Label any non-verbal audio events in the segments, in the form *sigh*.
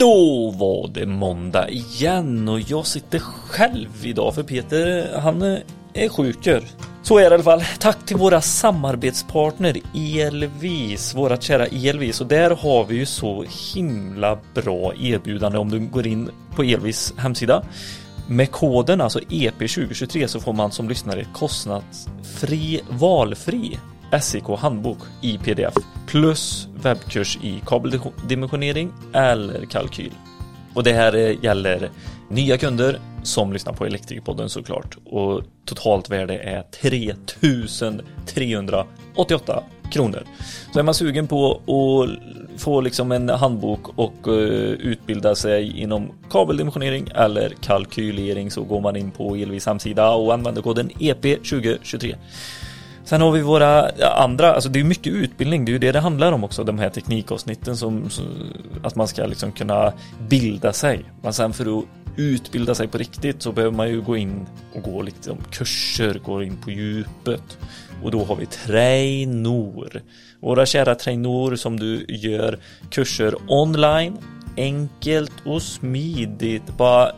Då var det måndag igen och jag sitter själv idag för Peter han eh, är sjuker. Så är det i alla fall. Tack till våra samarbetspartner Elvis, vårat kära Elvis och där har vi ju så himla bra erbjudande om du går in på Elvis hemsida. Med koden alltså EP2023 så får man som lyssnare kostnadsfri, valfri SIK handbok i pdf plus webbkurs i kabeldimensionering eller kalkyl. Och det här eh, gäller nya kunder som lyssnar på Elektrikerpodden såklart och totalt värde är 3388 kronor. Så är man sugen på att få liksom en handbok och eh, utbilda sig inom kabeldimensionering eller kalkylering så går man in på Elvis hemsida och använder koden EP2023. Sen har vi våra andra, alltså det är mycket utbildning, det är ju det det handlar om också, de här teknikavsnitten som, som att man ska liksom kunna bilda sig. Men sen för att utbilda sig på riktigt så behöver man ju gå in och gå liksom kurser, gå in på djupet. Och då har vi Trainor. Våra kära Trainor som du gör kurser online, enkelt och smidigt, bara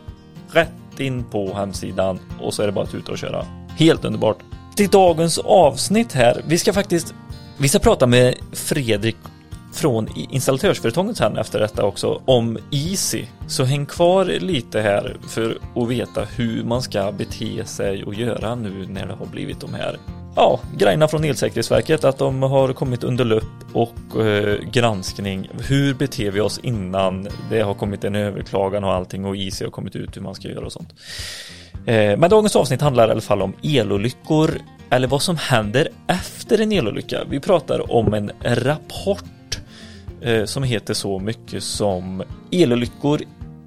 rätt in på hemsidan och så är det bara att ut och köra. Helt underbart till dagens avsnitt här. Vi ska faktiskt, vi ska prata med Fredrik från installatörsföretaget sen efter detta också om Easy. Så häng kvar lite här för att veta hur man ska bete sig och göra nu när det har blivit de här ja, grejerna från Elsäkerhetsverket att de har kommit under lupp och eh, granskning. Hur beter vi oss innan det har kommit en överklagan och allting och Easy har kommit ut hur man ska göra och sånt. Eh, men dagens avsnitt handlar i alla fall om elolyckor eller vad som händer efter en elolycka. Vi pratar om en rapport eh, som heter så mycket som elolyckor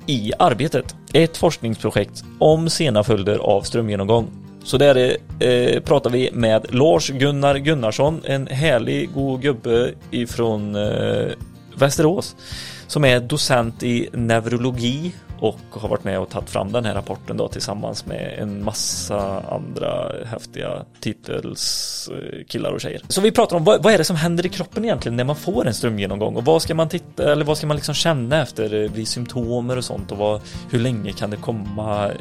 i arbetet. Ett forskningsprojekt om sena följder av strömgenomgång. Så där eh, pratar vi med Lars Gunnar Gunnarsson, en härlig god gubbe ifrån eh, Västerås som är docent i neurologi och har varit med och tagit fram den här rapporten då tillsammans med en massa andra häftiga titelskillar och tjejer. Så vi pratar om vad, vad, är det som händer i kroppen egentligen när man får en strömgenomgång och vad ska man titta eller vad ska man liksom känna efter eh, vid symptomer och sånt och vad, hur länge kan det komma eh,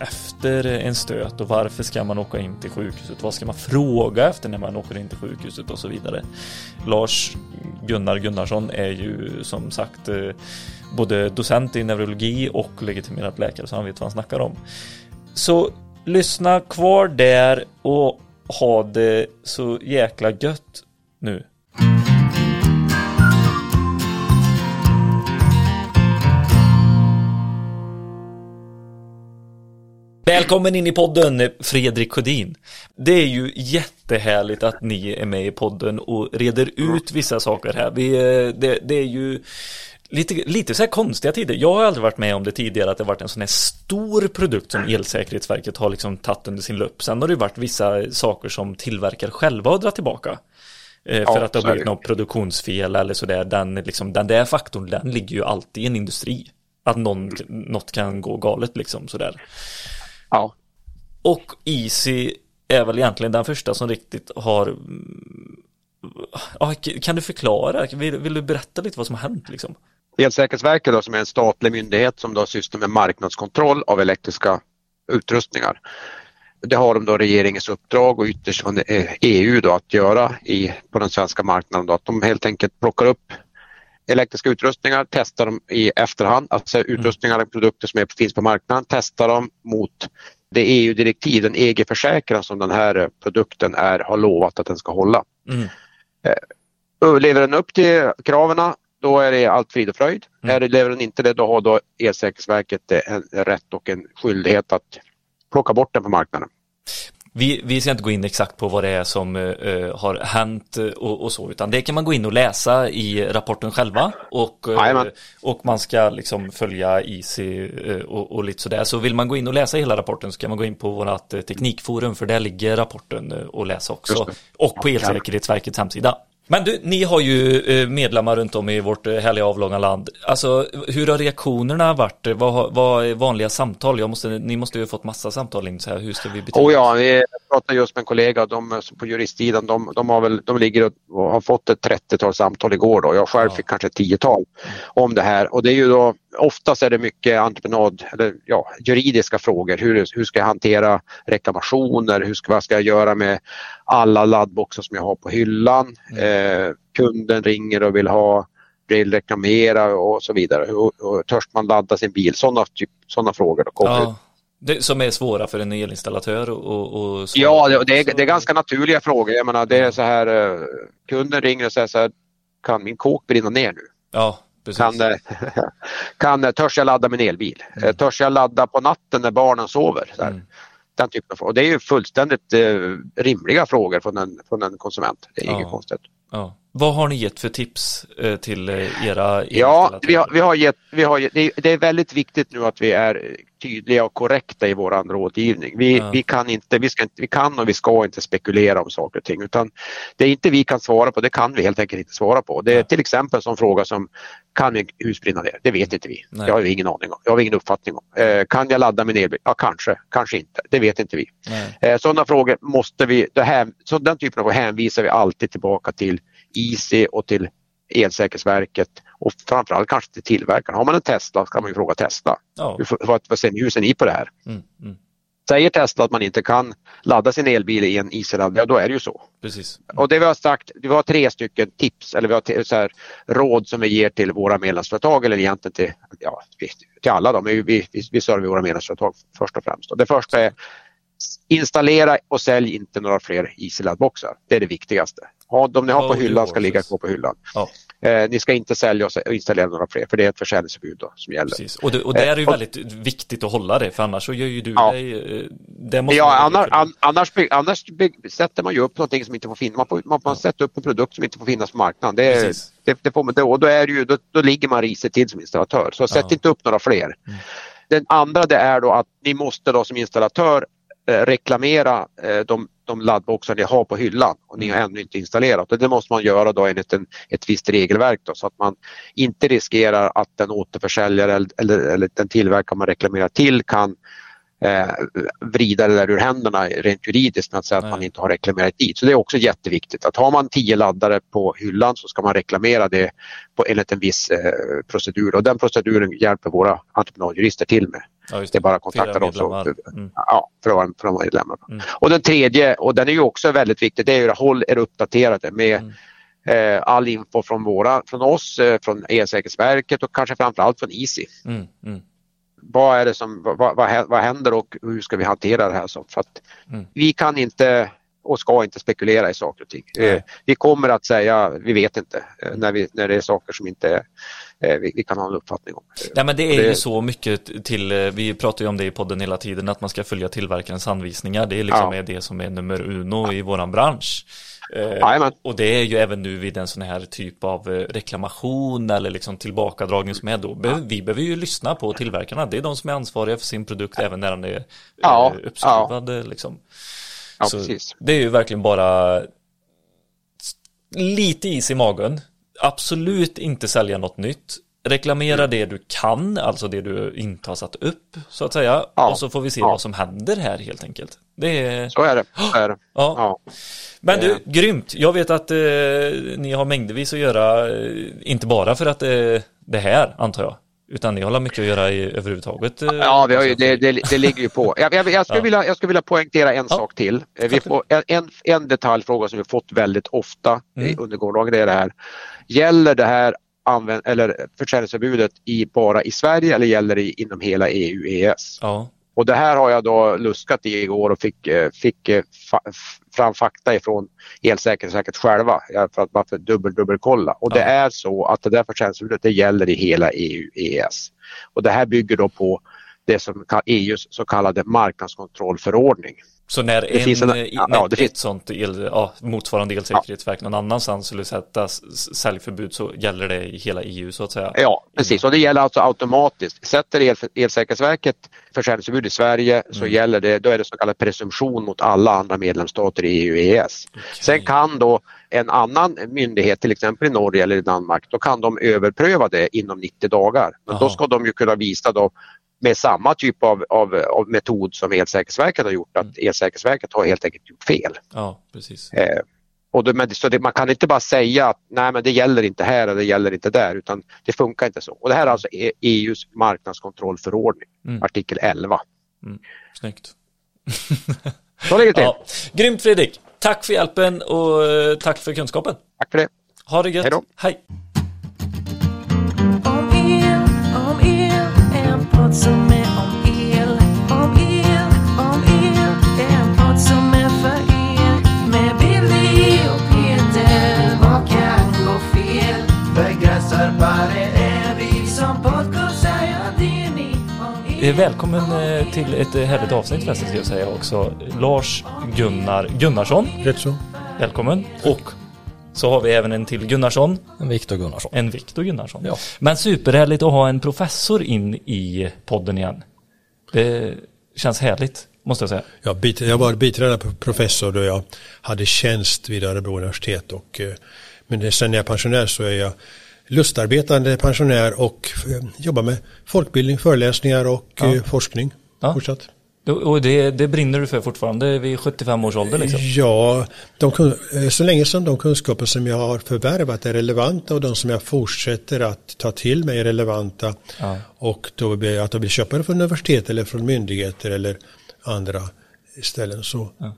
efter en stöt och varför ska man åka in till sjukhuset? Vad ska man fråga efter när man åker in till sjukhuset och så vidare. Lars Gunnar Gunnarsson är ju som sagt eh, både docent i neurologi och legitimerad läkare så han vet vad han snackar om. Så lyssna kvar där och ha det så jäkla gött nu. Välkommen in i podden Fredrik Sjödin. Det är ju jättehärligt att ni är med i podden och reder ut vissa saker här. Vi, eh, det, det är ju lite, lite så här konstiga tider. Jag har aldrig varit med om det tidigare att det varit en sån här stor produkt som Elsäkerhetsverket har liksom tagit under sin lupp. Sen har det varit vissa saker som tillverkare själva har dragit tillbaka. Eh, ja, för att det har blivit något produktionsfel eller sådär. Den, liksom, den där faktorn, den ligger ju alltid i en industri. Att någon, något kan gå galet liksom sådär. Ja. Och Easy är väl egentligen den första som riktigt har kan du förklara? Vill, vill, du berätta lite vad som har hänt liksom? Elsäkerhetsverket då, som är en statlig myndighet som då sysslar med marknadskontroll av elektriska utrustningar. Det har de då regeringens uppdrag och ytterst från EU då att göra i, på den svenska marknaden. Då, att de helt enkelt plockar upp elektriska utrustningar, testar dem i efterhand, alltså utrustningar och produkter som är, finns på marknaden, testar dem mot det EU-direktiv, den EG-försäkran som den här produkten är, har lovat att den ska hålla. Mm. Eh, lever den upp till kraven då är det allt frid och fröjd. Mm. lever den inte det, då har då Elsäkerhetsverket en rätt och en skyldighet att plocka bort den på marknaden. Vi, vi ska inte gå in exakt på vad det är som uh, har hänt och, och, så, utan det kan man gå in och läsa i rapporten själva och, uh, och man ska liksom följa Easy uh, och, och, lite sådär. Så vill man gå in och läsa hela rapporten så kan man gå in på vårt teknikforum för där ligger rapporten och läsa också. Och på Elsäkerhetsverkets hemsida. Men du, ni har ju eh, medlemmar runt om i vårt eh, härliga avlånga land. Alltså, hur har reaktionerna varit? Vad, vad är vanliga samtal? Måste, ni måste ju ha fått massa samtal in så här. Hur ska vi bete Oh ja, vi pratade just med en kollega de, på juristsidan. De, de, har väl, de ligger och har fått ett 30-tal samtal igår då. Jag själv ja. fick kanske ett tiotal om det här och det är ju då oftast är det mycket entreprenad eller ja, juridiska frågor. Hur, hur ska jag hantera reklamationer? Hur ska, vad ska jag göra med alla laddboxar som jag har på hyllan? Mm. Eh, kunden ringer och vill ha vill reklamera och så vidare. Och, och törs man ladda sin bil? Sådana typ, såna frågor. Då kommer ja. Det, som är svåra för en elinstallatör och, och Ja, det, det, är, det är ganska naturliga frågor. Jag menar, det är så här, eh, kunden ringer och säger så här, kan min kåk brinna ner nu? Ja, precis. Kan, *laughs* kan, törs jag ladda min elbil? Mm. Törs jag ladda på natten när barnen sover? Mm. Den typen av frågor. Det är ju fullständigt eh, rimliga frågor från en, från en konsument. Det är ja. inget konstigt. Ja. Vad har ni gett för tips eh, till eh, era Ja, vi har, vi har gett, vi har gett, det är väldigt viktigt nu att vi är tydliga och korrekta i vår rådgivning. Vi, ja. vi, kan inte, vi, ska vi kan och vi ska inte spekulera om saker och ting utan det inte vi kan svara på, det kan vi helt enkelt inte svara på. Det är till exempel en sån fråga som kan min hus brinna ner? Det vet inte vi. Nej. Det har vi ingen aning om. Det har ingen uppfattning om. Eh, kan jag ladda min elbil? Ja, kanske, kanske inte. Det vet inte vi. Eh, sådana frågor måste vi, det här, så den typen av frågor hänvisar vi alltid tillbaka till IC och till Elsäkerhetsverket och framförallt kanske till tillverkaren. Har man en Tesla kan man ju fråga Tesla. Ja. Hur, vad, vad ser hur ser ni på det här? Mm, mm. Säger Tesla att man inte kan ladda sin elbil i en IC-laddare, ja då är det ju så. Precis. Och det vi har sagt, vi har tre stycken tips eller vi har så här, råd som vi ger till våra medlemsföretag eller egentligen till, ja, till alla. Då. vi, vi, vi servar våra medlemsföretag först och främst. Det första är installera och sälj inte några fler IC-laddboxar. Det är det viktigaste. Ha, de ni har på hyllan ska ligga kvar på hyllan. Ja. Eh, ni ska inte sälja och installera några fler för det är ett försäljningsförbud då, som gäller. Precis. Och, det, och det är ju eh, väldigt och, viktigt att hålla det för annars så gör ju du ja. dig... Eh, det måste ja, annars, an, annars, annars sätter man ju upp någonting som inte får finnas. Man, får, man, man sätter upp en produkt som inte får finnas på marknaden. Det, det, det får man, och då, är det ju, då, då ligger man risigt till som installatör. Så sätt ja. inte upp några fler. Mm. Den andra det är då att ni måste då som installatör reklamera eh, de, de laddboxar ni har på hyllan och ni har mm. ännu inte installerat. Och det måste man göra då enligt en, ett visst regelverk då, så att man inte riskerar att den återförsäljare eller, eller, eller den tillverkare man reklamerar till kan eh, vrida det där ur händerna rent juridiskt med att säga Nej. att man inte har reklamerat dit. Så det är också jätteviktigt att har man tio laddare på hyllan så ska man reklamera det på, enligt en viss eh, procedur och den proceduren hjälper våra entreprenadjurister till med. Ja, det. det. är bara att kontakta dem så, mm. ja, för att vara, för att vara medlemmar. Mm. Och den tredje, och den är ju också väldigt viktig, det är att håll er uppdaterade med mm. Eh, all info från, våra, från oss, eh, från Elsäkerhetsverket och kanske framförallt från ISI. Mm, mm vad är det som, vad, vad, vad händer och hur ska vi hantera det här? Så, för att mm. Vi kan inte och ska inte spekulera i saker och ting. Eh, vi kommer att säga, vi vet inte, eh, när, vi, när det är saker som inte eh, vi, vi, kan ha en uppfattning om. Nej men det är det... ju så mycket till, vi pratar ju om det i podden hela tiden, att man ska följa tillverkarens anvisningar. Det är liksom ja. det som är nummer uno ja. i våran bransch. Eh, och det är ju även nu vid en sån här typ av eh, reklamation eller liksom tillbakadragning som är då. Vi behöver ju lyssna på tillverkarna. Det är de som är ansvariga för sin produkt även när den är eh, ja, uppskruvad. Ja. Liksom. Ja, Så precis. Det är ju verkligen bara lite is i magen. Absolut inte sälja något nytt. Reklamera mm. det du kan, alltså det du inte har satt upp så att säga. Ja. Och så får vi se ja. vad som händer här helt enkelt. Det är... Så är det. Så är det. *gasps* Ja. ja. Men du, grymt. Jag vet att eh, ni har mängdervis att göra, eh, inte bara för att eh, det här antar jag. Utan ni har mycket att göra i, överhuvudtaget? Eh, ja, vi har ju, det, det, det ligger ju på. Jag, jag, jag, skulle ja. vilja, jag skulle vilja poängtera en ja. sak till. Eh, vi får, en, en detaljfråga som vi fått väldigt ofta mm. under gårdagen är det här. Gäller det här använd, eller försäljningsförbudet i, bara i Sverige eller gäller det inom hela EU-EES? Ja. Och det här har jag då luskat i igår och fick, eh, fick eh, fram fakta ifrån Elsäkerhetsverket själva för att bara för dubbel, dubbelkolla. Och ja. det är så att det där försäljningsförbudet det gäller i hela EU-EES. Och det här bygger då på det som EUs så kallade marknadskontrollförordning. Så när det en, finns en, eh, ja, när det ett finns... sånt el, ja, motsvarande elsäkerhetsverk ja. någon annanstans skulle sätta säljförbud så gäller det i hela EU så att säga? Ja, precis och det gäller alltså automatiskt. Sätter el, Elsäkerhetsverket försäljningsförbud i Sverige så mm. gäller det, då är det så kallad presumtion mot alla andra medlemsstater i EU och EES. Okay. Sen kan då en annan myndighet, till exempel i Norge eller i Danmark, då kan de överpröva det inom 90 dagar. Men Aha. då ska de ju kunna visa då med samma typ av, av, av, metod som Elsäkerhetsverket har gjort, att mm. Elsäkerhetsverket har helt enkelt gjort fel. Ja, precis. Eh, Och det, men så det, man kan inte bara säga att nej men det gäller inte här och det gäller inte där utan det funkar inte så. Och det här är alltså EUs marknadskontrollförordning, mm. artikel 11. Mm. Snyggt. *laughs* så ligger det till. Ja. Grymt Fredrik! Tack för hjälpen och eh, tack för kunskapen. Tack för det. Ha det gött. Hejdå. Hej. Välkommen eh, till ett eh, härligt avsnitt förresten ska jag säga också. Lars Gunnar Gunnarsson. Rätt så. Välkommen. Och så har vi även en till Gunnarsson. En Viktor Gunnarsson. En Viktor Gunnarsson. Ja. Men superhärligt att ha en professor in i podden igen. Det känns härligt, måste jag säga. Ja, jag var biträdande professor då jag hade tjänst vid Örebro universitet och eh, men sen när jag är pensionär så är jag lustarbetande pensionär och eh, jobbar med folkbildning, föreläsningar och ja. Eh, forskning. Ja. Fortsatt. Och det, det brinner du för fortfarande vid 75 års ålder? Liksom. Ja, de, eh, så länge som de kunskaper som jag har förvärvat är relevanta och de som jag fortsätter att ta till mig är relevanta ja. och då blir att jag vill köpa det från universitet eller från myndigheter eller andra ställen så ja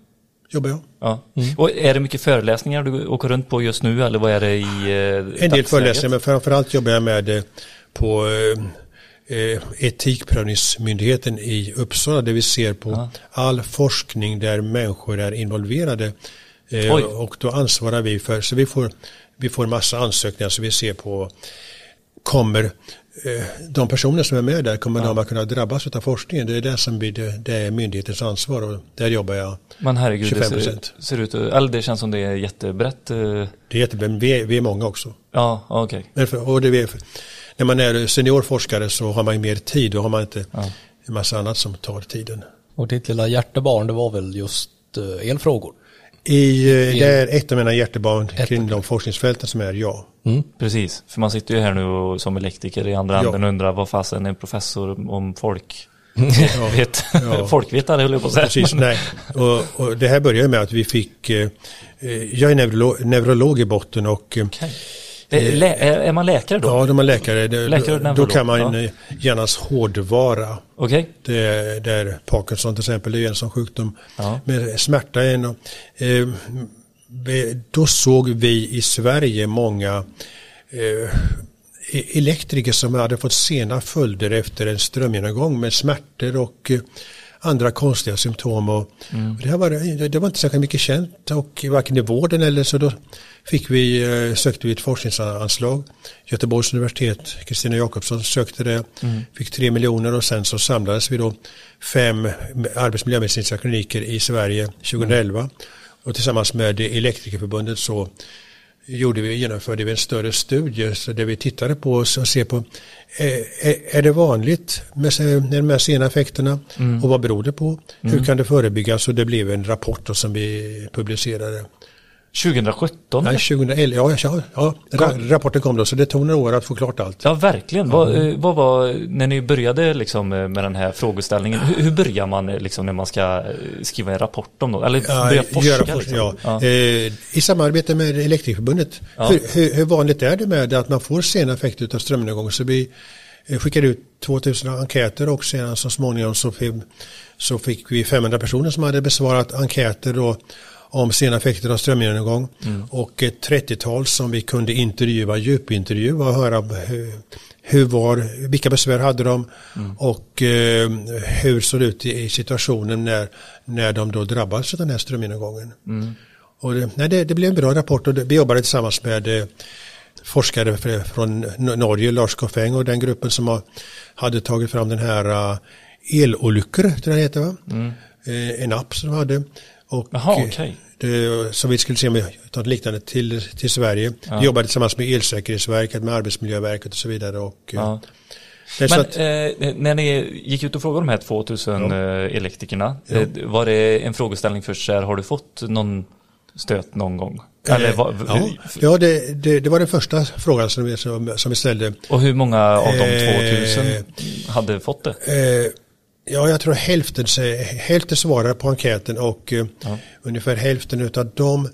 jobbar jag. Ja. Mm. Och är det mycket föreläsningar du åker runt på just nu eller vad är det i eh, En del föreläsningar men framförallt jobbar jag med det på eh, eh, Etikprövningsmyndigheten i Uppsala där vi ser på ja. all forskning där människor är involverade. Eh, och då ansvarar vi för, så vi får, vi får massa ansökningar så vi ser på kommer Eh, de personer som är med där kommer ja. de att kunna drabbas av forskningen. Det är det som blir det, det är myndighetens ansvar och där jobbar jag Men herregud, 25 procent. Det ser, ut, eller det känns som det är jättebrett. Eh. Det är jättebrett, vi är, vi är många också. Ja, okej. Okay. När man är seniorforskare så har man ju mer tid, då har man inte ja. en massa annat som tar tiden. Och ditt lilla hjärtebarn, det var väl just eh, elfrågor? I, det är ett av mina hjärtebarn kring de forskningsfälten som är ja. Mm. Precis, för man sitter ju här nu och, som elektriker i andra ja. änden och undrar vad fasen är professor om folk *laughs* ja. vet, ja. *laughs* folkvetare höll jag på att säga. Precis, nej. Och, och, det här började med att vi fick, eh, eh jag är neurolog, neurolog i botten och eh, okay. Lä är man läkare då? Ja, är läkare. läkare då, då kan man ja. genast hårdvara. Okay. Det, det är Parkinson till exempel, det är en sån sjukdom. Ja. Med smärta är en. Eh, då såg vi i Sverige många eh, e-, elektriker som hade fått sena följder efter en strömgenomgång med smärtor och eh, andra konstiga symptom. Och mm. det, var, det var inte särskilt mycket känt och varken i vården eller så då fick vi, eh, sökte vi ett forskningsanslag. Göteborgs universitet, Kristina Jakobsson sökte det, mm. fick tre miljoner och sen så samlades vi då fem arbetsmiljömedicinska kliniker i Sverige 2011. Mm. Och tillsammans med Elektrikerförbundet så gjorde vi, genomförde vi en större studie så där vi tittade på och ser på är, är det vanligt med de här sena effekterna mm. och vad beror det på? Mm. Hur kan det förebyggas? Och det blev en rapport som vi publicerade. 2017? Nej, 2011. Ja, ja, ja, rapporten kom då så det tog några år att få klart allt. Ja, verkligen. Ja. Vad, eh, vad, var, när ni började liksom med den här frågeställningen, hur, hur börjar man liksom när man ska eh, skriva en rapport om något? Eller börja forska? Göra, liksom? ja. ja. Eh, I samarbete med Elektrikerförbundet, hur, hur, hur, vanligt är det med att man får sena effekter av strömnedgång? Så vi skickade ut 2000 enkäter och sedan så småningom så fick, så fick vi 500 personer som hade besvarat enkäter då om sena effekter av strömgenomgång mm. och ett 30-tal som vi kunde intervjua, djupintervjua och höra hur var, vilka besvär hade de mm. och eh, hur såg det ut i, situationen när, när de då drabbades av den här strömgenomgången. Mm. Och det, nej, det, det, blev en bra rapport och det, vi jobbade tillsammans med eh, forskare från Norge, Lars Koffeng och den gruppen som har, hade tagit fram den här uh, elolyckor, tror jag det heter va? Mm. Eh, en app som de hade. Och, Aha, okay. Det, så vi skulle se om vi tar något liknande till, till Sverige. Ja. Vi jobbade tillsammans med Elsäkerhetsverket, med Arbetsmiljöverket och så vidare. Och, ja. Men att, eh, när ni gick ut och frågade de här 2000 ja. elektrikerna, ja. var det en frågeställning för sig, har du fått någon stöt någon gång? Eller, eh, vad, ja, ja det, det, det, var den första frågan som vi, som, som vi ställde. Och hur många av de 2000 eh, hade fått det? Ja, jag tror hälften, hälften svarade på enkäten och eh, ja. ungefär hälften av dem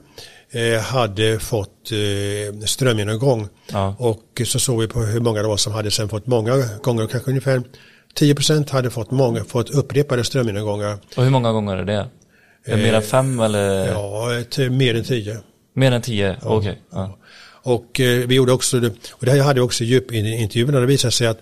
eh, hade fått eh, strömgenomgång. Ja. Och så såg vi på hur många det var som hade sen fått många gånger, kanske ungefär 10% hade fått, många, fått upprepade strömgenomgångar. Och hur många gånger är det? Är det mer än fem eller? Ja, mer än 10. Mer än tio? Okej. Okay. Ja. Och eh, vi gjorde också, och det här hade också djupintervjuerna, det visade sig att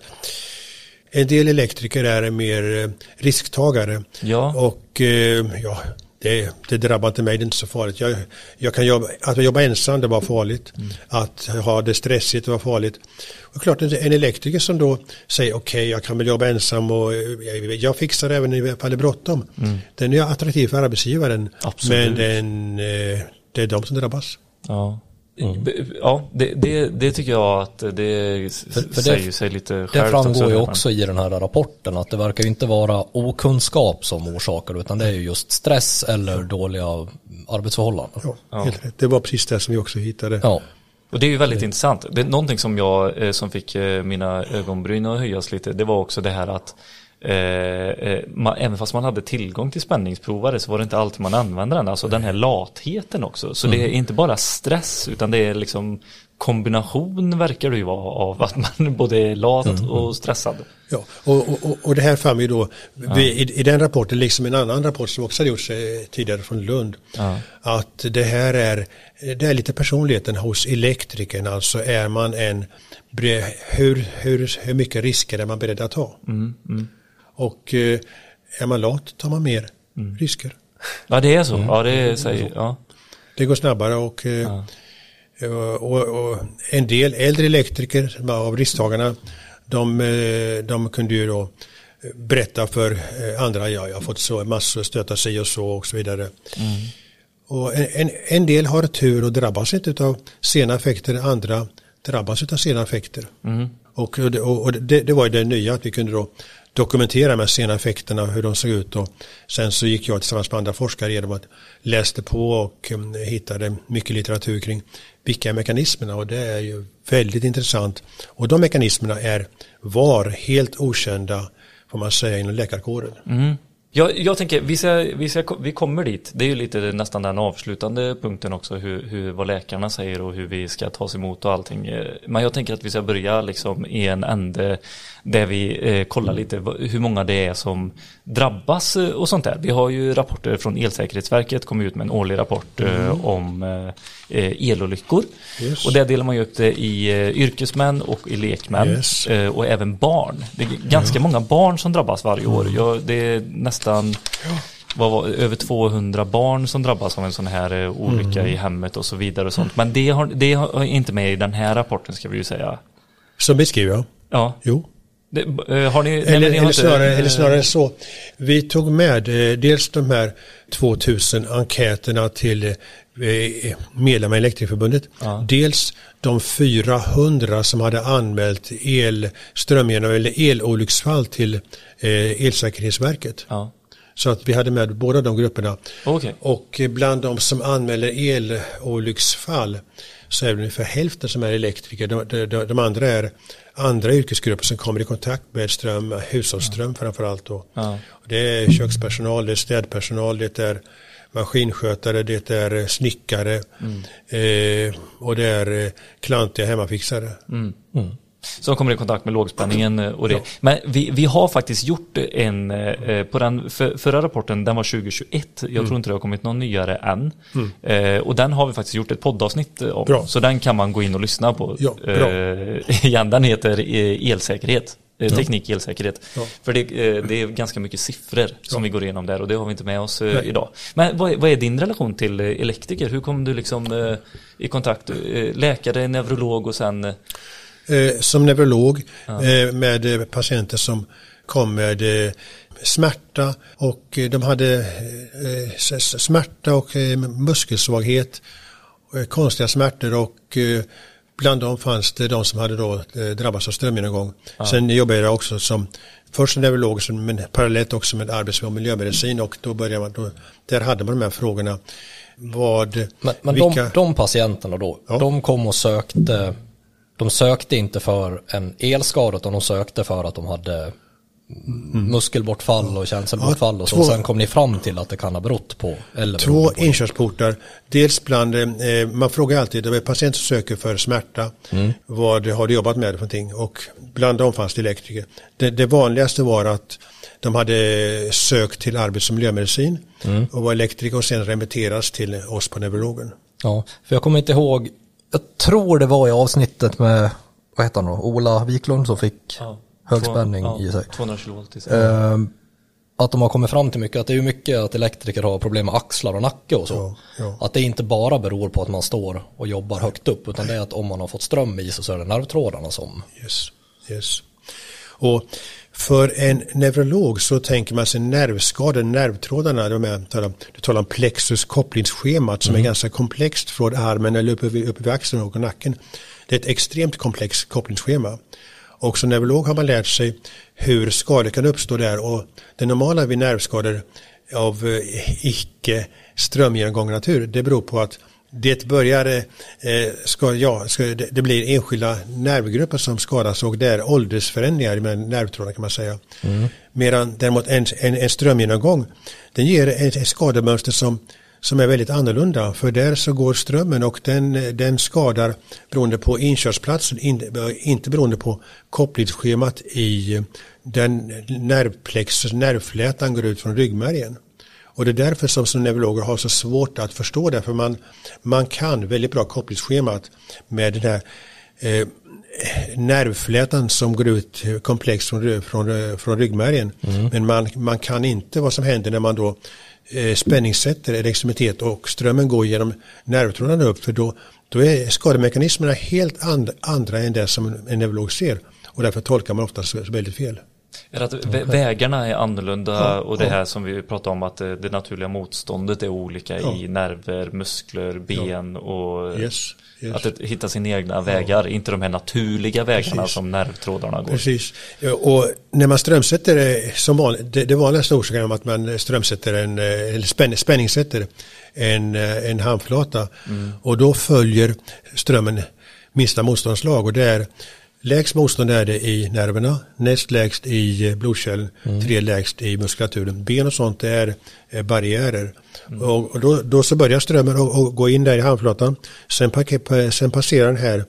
en del elektriker är mer eh, risktagare. Ja. Och eh, ja, det, det drabbar inte mig, det är inte så farligt. Jag, jag kan jobba, att jobba ensam, det var farligt. Mm. Att ha det stressigt, det var farligt. Och klart, en elektriker som då säger okej, okay, jag kan väl jobba ensam och jag, jag fixar det även i fall det är bråttom. Mm. Den är attraktiv för arbetsgivaren. Absolut. Men den, det är de som drabbas. Ja. Mm. Ja, det, det, det, tycker jag att det för, för säger det, sig lite självt Det framgår också, ju också i den här rapporten att det verkar inte vara okunskap som orsakar utan det är ju just stress eller dåliga arbetsförhållanden. Ja, ja. Det var precis det som vi också hittade. Ja. Och det är ju väldigt det. intressant. Det är någonting som jag eh, som fick eh, mina ögonbryn att höjas lite. Det var också det här att Eh, eh, man, även fast man hade tillgång till spänningsprovare så var det inte alltid man använde den. Alltså den här latheten också. Så mm. det är inte bara stress utan det är liksom kombination verkar det ju vara av att man *laughs* både är lat mm. och stressad. Ja, och, och, och det här fann vi då ja. i, i, den rapporten, liksom en annan rapport som också hade gjorts eh, tidigare från Lund, ja. att det här är, det är lite personligheten hos elektrikern, alltså är man en, hur, hur, hur mycket risker är man beredd att ta? Mm, mm. Och eh, är man lat tar man mer mm. risker. Ja det är så. Mm. Ja, det, säger, ja. det går snabbare och, eh, ja. och, och, en del äldre elektriker av risktagarna de, eh, de kunde ju då berätta för andra, ja jag har fått så massor stöta sig och så och så vidare. Mm. Och en, en, en, del har tur och drabbas inte av sena effekter, andra drabbas av sena effekter. Mm. Och, och, och det, det, var ju det nya att vi kunde då dokumentera de här sena effekterna hur de såg ut och sen så gick jag tillsammans med andra forskare genom att läste på och mm, hittade mycket litteratur kring vilka är mekanismerna och det är ju väldigt intressant och de mekanismerna är var helt okända får man säga inom läkarkåren. Mm. Jag, jag tänker, vi, ska, vi, ska, vi kommer dit. Det är ju lite nästan den avslutande punkten också, hur, hur, vad läkarna säger och hur vi ska tas emot och allting. Men jag tänker att vi ska börja liksom i en ände där vi eh, kollar lite hur många det är som drabbas eh, och sånt där. Vi har ju rapporter från Elsäkerhetsverket, kom ut med en årlig rapport eh, mm. om eh, elolyckor. Yes. Och där delar man ju upp det i eh, yrkesmän och i lekmän yes. eh, och även barn. Det är ganska ja. många barn som drabbas varje år. Mm. Jag, det är nästan ja. vad var, över 200 barn som drabbas av en sån här eh, olycka mm. i hemmet och så vidare och sånt. Men det har, det har inte med i den här rapporten ska vi ju säga. Som beskriver jag? Ja. Jo. Det, eh, har ni, eller, nej, ni eller, snarare, inte, eller snarare så, vi tog med eh, dels de här 2000 enkäterna till eh, medlemmar i Elektrikerförbundet. Ja. Dels de 400 som hade anmält el, strömgenom eller elolycksfall till eh, Elsäkerhetsverket. Ja. Så att vi hade med båda de grupperna. Okay. Och bland de som anmäler elolycksfall så är det ungefär hälften som är elektriker. De, de, de, andra är andra yrkesgrupper som kommer i kontakt med ström, hushållsström ja. framförallt. Då. Ja. Det är kökspersonal, det är städpersonal, det är maskinskötare, det är snickare mm. eh, och det är klantiga hemmafixare. Mm. Mm som kommer i kontakt med lågspänningen eh, och det. Ja. Men vi, vi har faktiskt gjort en, eh, på den för, förra rapporten, den var 2021. Jag mm. tror inte det har kommit någon nyare än. Mm. Eh, och den har vi faktiskt gjort ett poddavsnitt om. Bra. Så den kan man gå in och lyssna på. Ja, eh, *laughs* igen, den heter eh, elsäkerhet. Teknik elsäkerhet. Ja. För det, det, är ganska mycket siffror som vi går igenom där och det har vi inte med oss Nej. idag. Men vad, vad, är din relation till elektriker? Hur kom du liksom i kontakt? Läkare, neurolog och sen Eh, som neurolog ja. Eh, med patienter som kom med eh, smärta och de hade smärta och muskelsvaghet, konstiga smärtor och bland dem fanns det de som hade då drabbats av strömgenomgång. Ja. Sen jobbade jag också som först som neurolog men parallellt också med arbets och miljömedicin och då började man, då, där hade man de här frågorna. Vad, men, men vilka... de, de patienterna då, ja. de kom och sökte de sökte inte för en elskada utan de sökte för att de hade mm. muskelbortfall och känselbortfall ja, och så. Två, sen kom ni fram till att det kan ha berott på? Eller två på inkörsportar. Dels bland, eh, man frågar alltid, det är patient som söker för smärta. Mm. Vad har du jobbat med för någonting? Och bland dem fanns det elektriker. Det, det vanligaste var att de hade sökt till arbets och miljömedicin mm. och var elektriker och sen remitteras till oss på neurologen. Ja, för jag kommer inte ihåg, jag tror det var i avsnittet med, vad heter han då, Ola Wiklund som fick ja, högspänning ja, i sig. 220 volt i sig. Uh, att de har kommit fram till mycket, att det är mycket att elektriker har problem med axlar och nacke och så. Ja, ja. Att det inte bara beror på att man står och jobbar högt upp, utan det är att om man har fått ström i sig så är det nervtrådarna som... Yes, yes. Och för en neurolog så tänker man sig nervskador, nervtrådarna, de är, du talar om plexus kopplingsschemat som mm. är ganska komplext från armen eller uppe vid, uppe vid axeln och nacken. Det är ett extremt komplext kopplingsschema. Och som neurolog har man lärt sig hur skador kan uppstå där och det normala vid nervskador av eh, icke strömgenomgången natur det beror på att det börjar, eh, ska, ja, ska, det, det, blir enskilda nervgrupper som skadas och det är åldersförändringar med nervtrådar kan man säga. Mm. Medan däremot en, en, en strömgenomgång, den ger ett, ett skademönster som, som är väldigt annorlunda. För där så går strömmen och den, den skadar beroende på inkörsplatsen, in, inte beroende på kopplingsschemat i den nervplexus, nervflätan går ut från ryggmärgen. Och det är därför som, som neurologer har så svårt att förstå det. För man, man kan väldigt bra kopplingsschemat med den här eh, nervflätan som går ut komplext från, från, från ryggmärgen. Mm. Men man, man kan inte vad som händer när man då eh, spänningssätter en extremitet och strömmen går genom nervtrådarna upp. För då, då är skademekanismerna helt and, andra än det som en neurolog ser. Och därför tolkar man ofta väldigt fel. Är att vägarna är annorlunda ja, och det ja. här som vi pratade om att det naturliga motståndet är olika ja. i nerver, muskler, ben och yes, yes. att hitta sina egna vägar, inte de här naturliga vägarna Precis. som nervtrådarna går. Precis, och när man strömsätter som vanligt, det, det vanligaste orsaken är att man strömsätter en, eller spänn, spänningssätter en, en handflata mm. och då följer strömmen minsta motståndslag och det är Lägst motstånd är det i nerverna, näst lägst i blodkärlen, mm. tre lägst i muskulaturen. Ben och sånt är barriärer. Mm. Och, och då, då, så börjar strömmen att gå in där i handflatan. Sen, sen passerar den här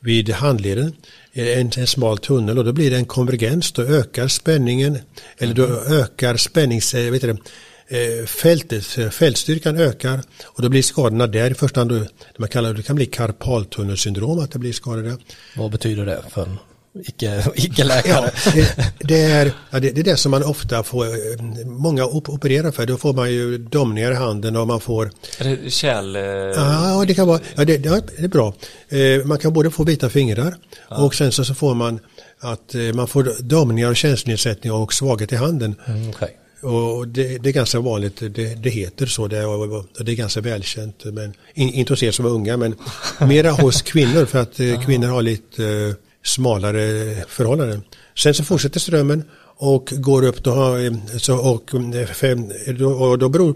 vid handleden en, en smal tunnel och då blir det en konvergens. Då ökar spänningen, eller då mm. ökar spännings... Eh, vet du, Eh, fältet, eh, fältstyrkan ökar och då blir skadorna där i första hand, då, man kallar, det kan bli karpaltunnelsyndrom att det blir skador där. Vad betyder det för en icke-läkare? *laughs* ja, det, det, är, ja, det, det, är det som man ofta får, eh, många opererar för, då får man ju domningar i handen och man får... Är det kärl? Ja, det kan vara, ja det, det är bra. Man kan både få vita fingrar ja. och sen så, så får man att man får domningar och känslognedsättning och svaghet i handen. Mm, okay. Och det, det, är ganska vanligt, det, det heter så, det, och det är ganska välkänt. Men, inte hos er som är unga, men *laughs* mera hos kvinnor för att eh, kvinnor har lite eh, smalare förhållanden. Sen så fortsätter strömmen och går upp då, eh, så, och, och då beror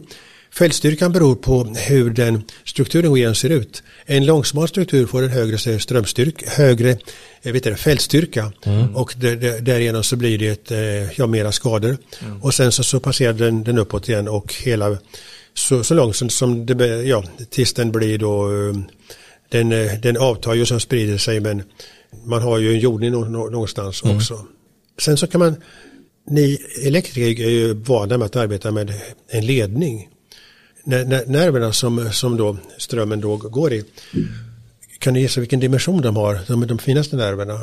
Fältstyrkan beror på hur den strukturen går ser ut. En långsmal struktur får en högre strömstyrka, högre jag vet inte, fältstyrka mm. och därigenom så blir det eh, ja, mera skador. Mm. Och sen så, så passerar den, den uppåt igen och hela så, så långt som det, ja, tills den blir då eh, den, eh, den avtar ju som sprider sig men man har ju en jordning någonstans mm. också. Sen så kan man, ni elektriker är ju vana med att arbeta med en ledning nerverna som, som då strömmen då går i. Kan du gissa vilken dimension de har, de, de finaste nerverna?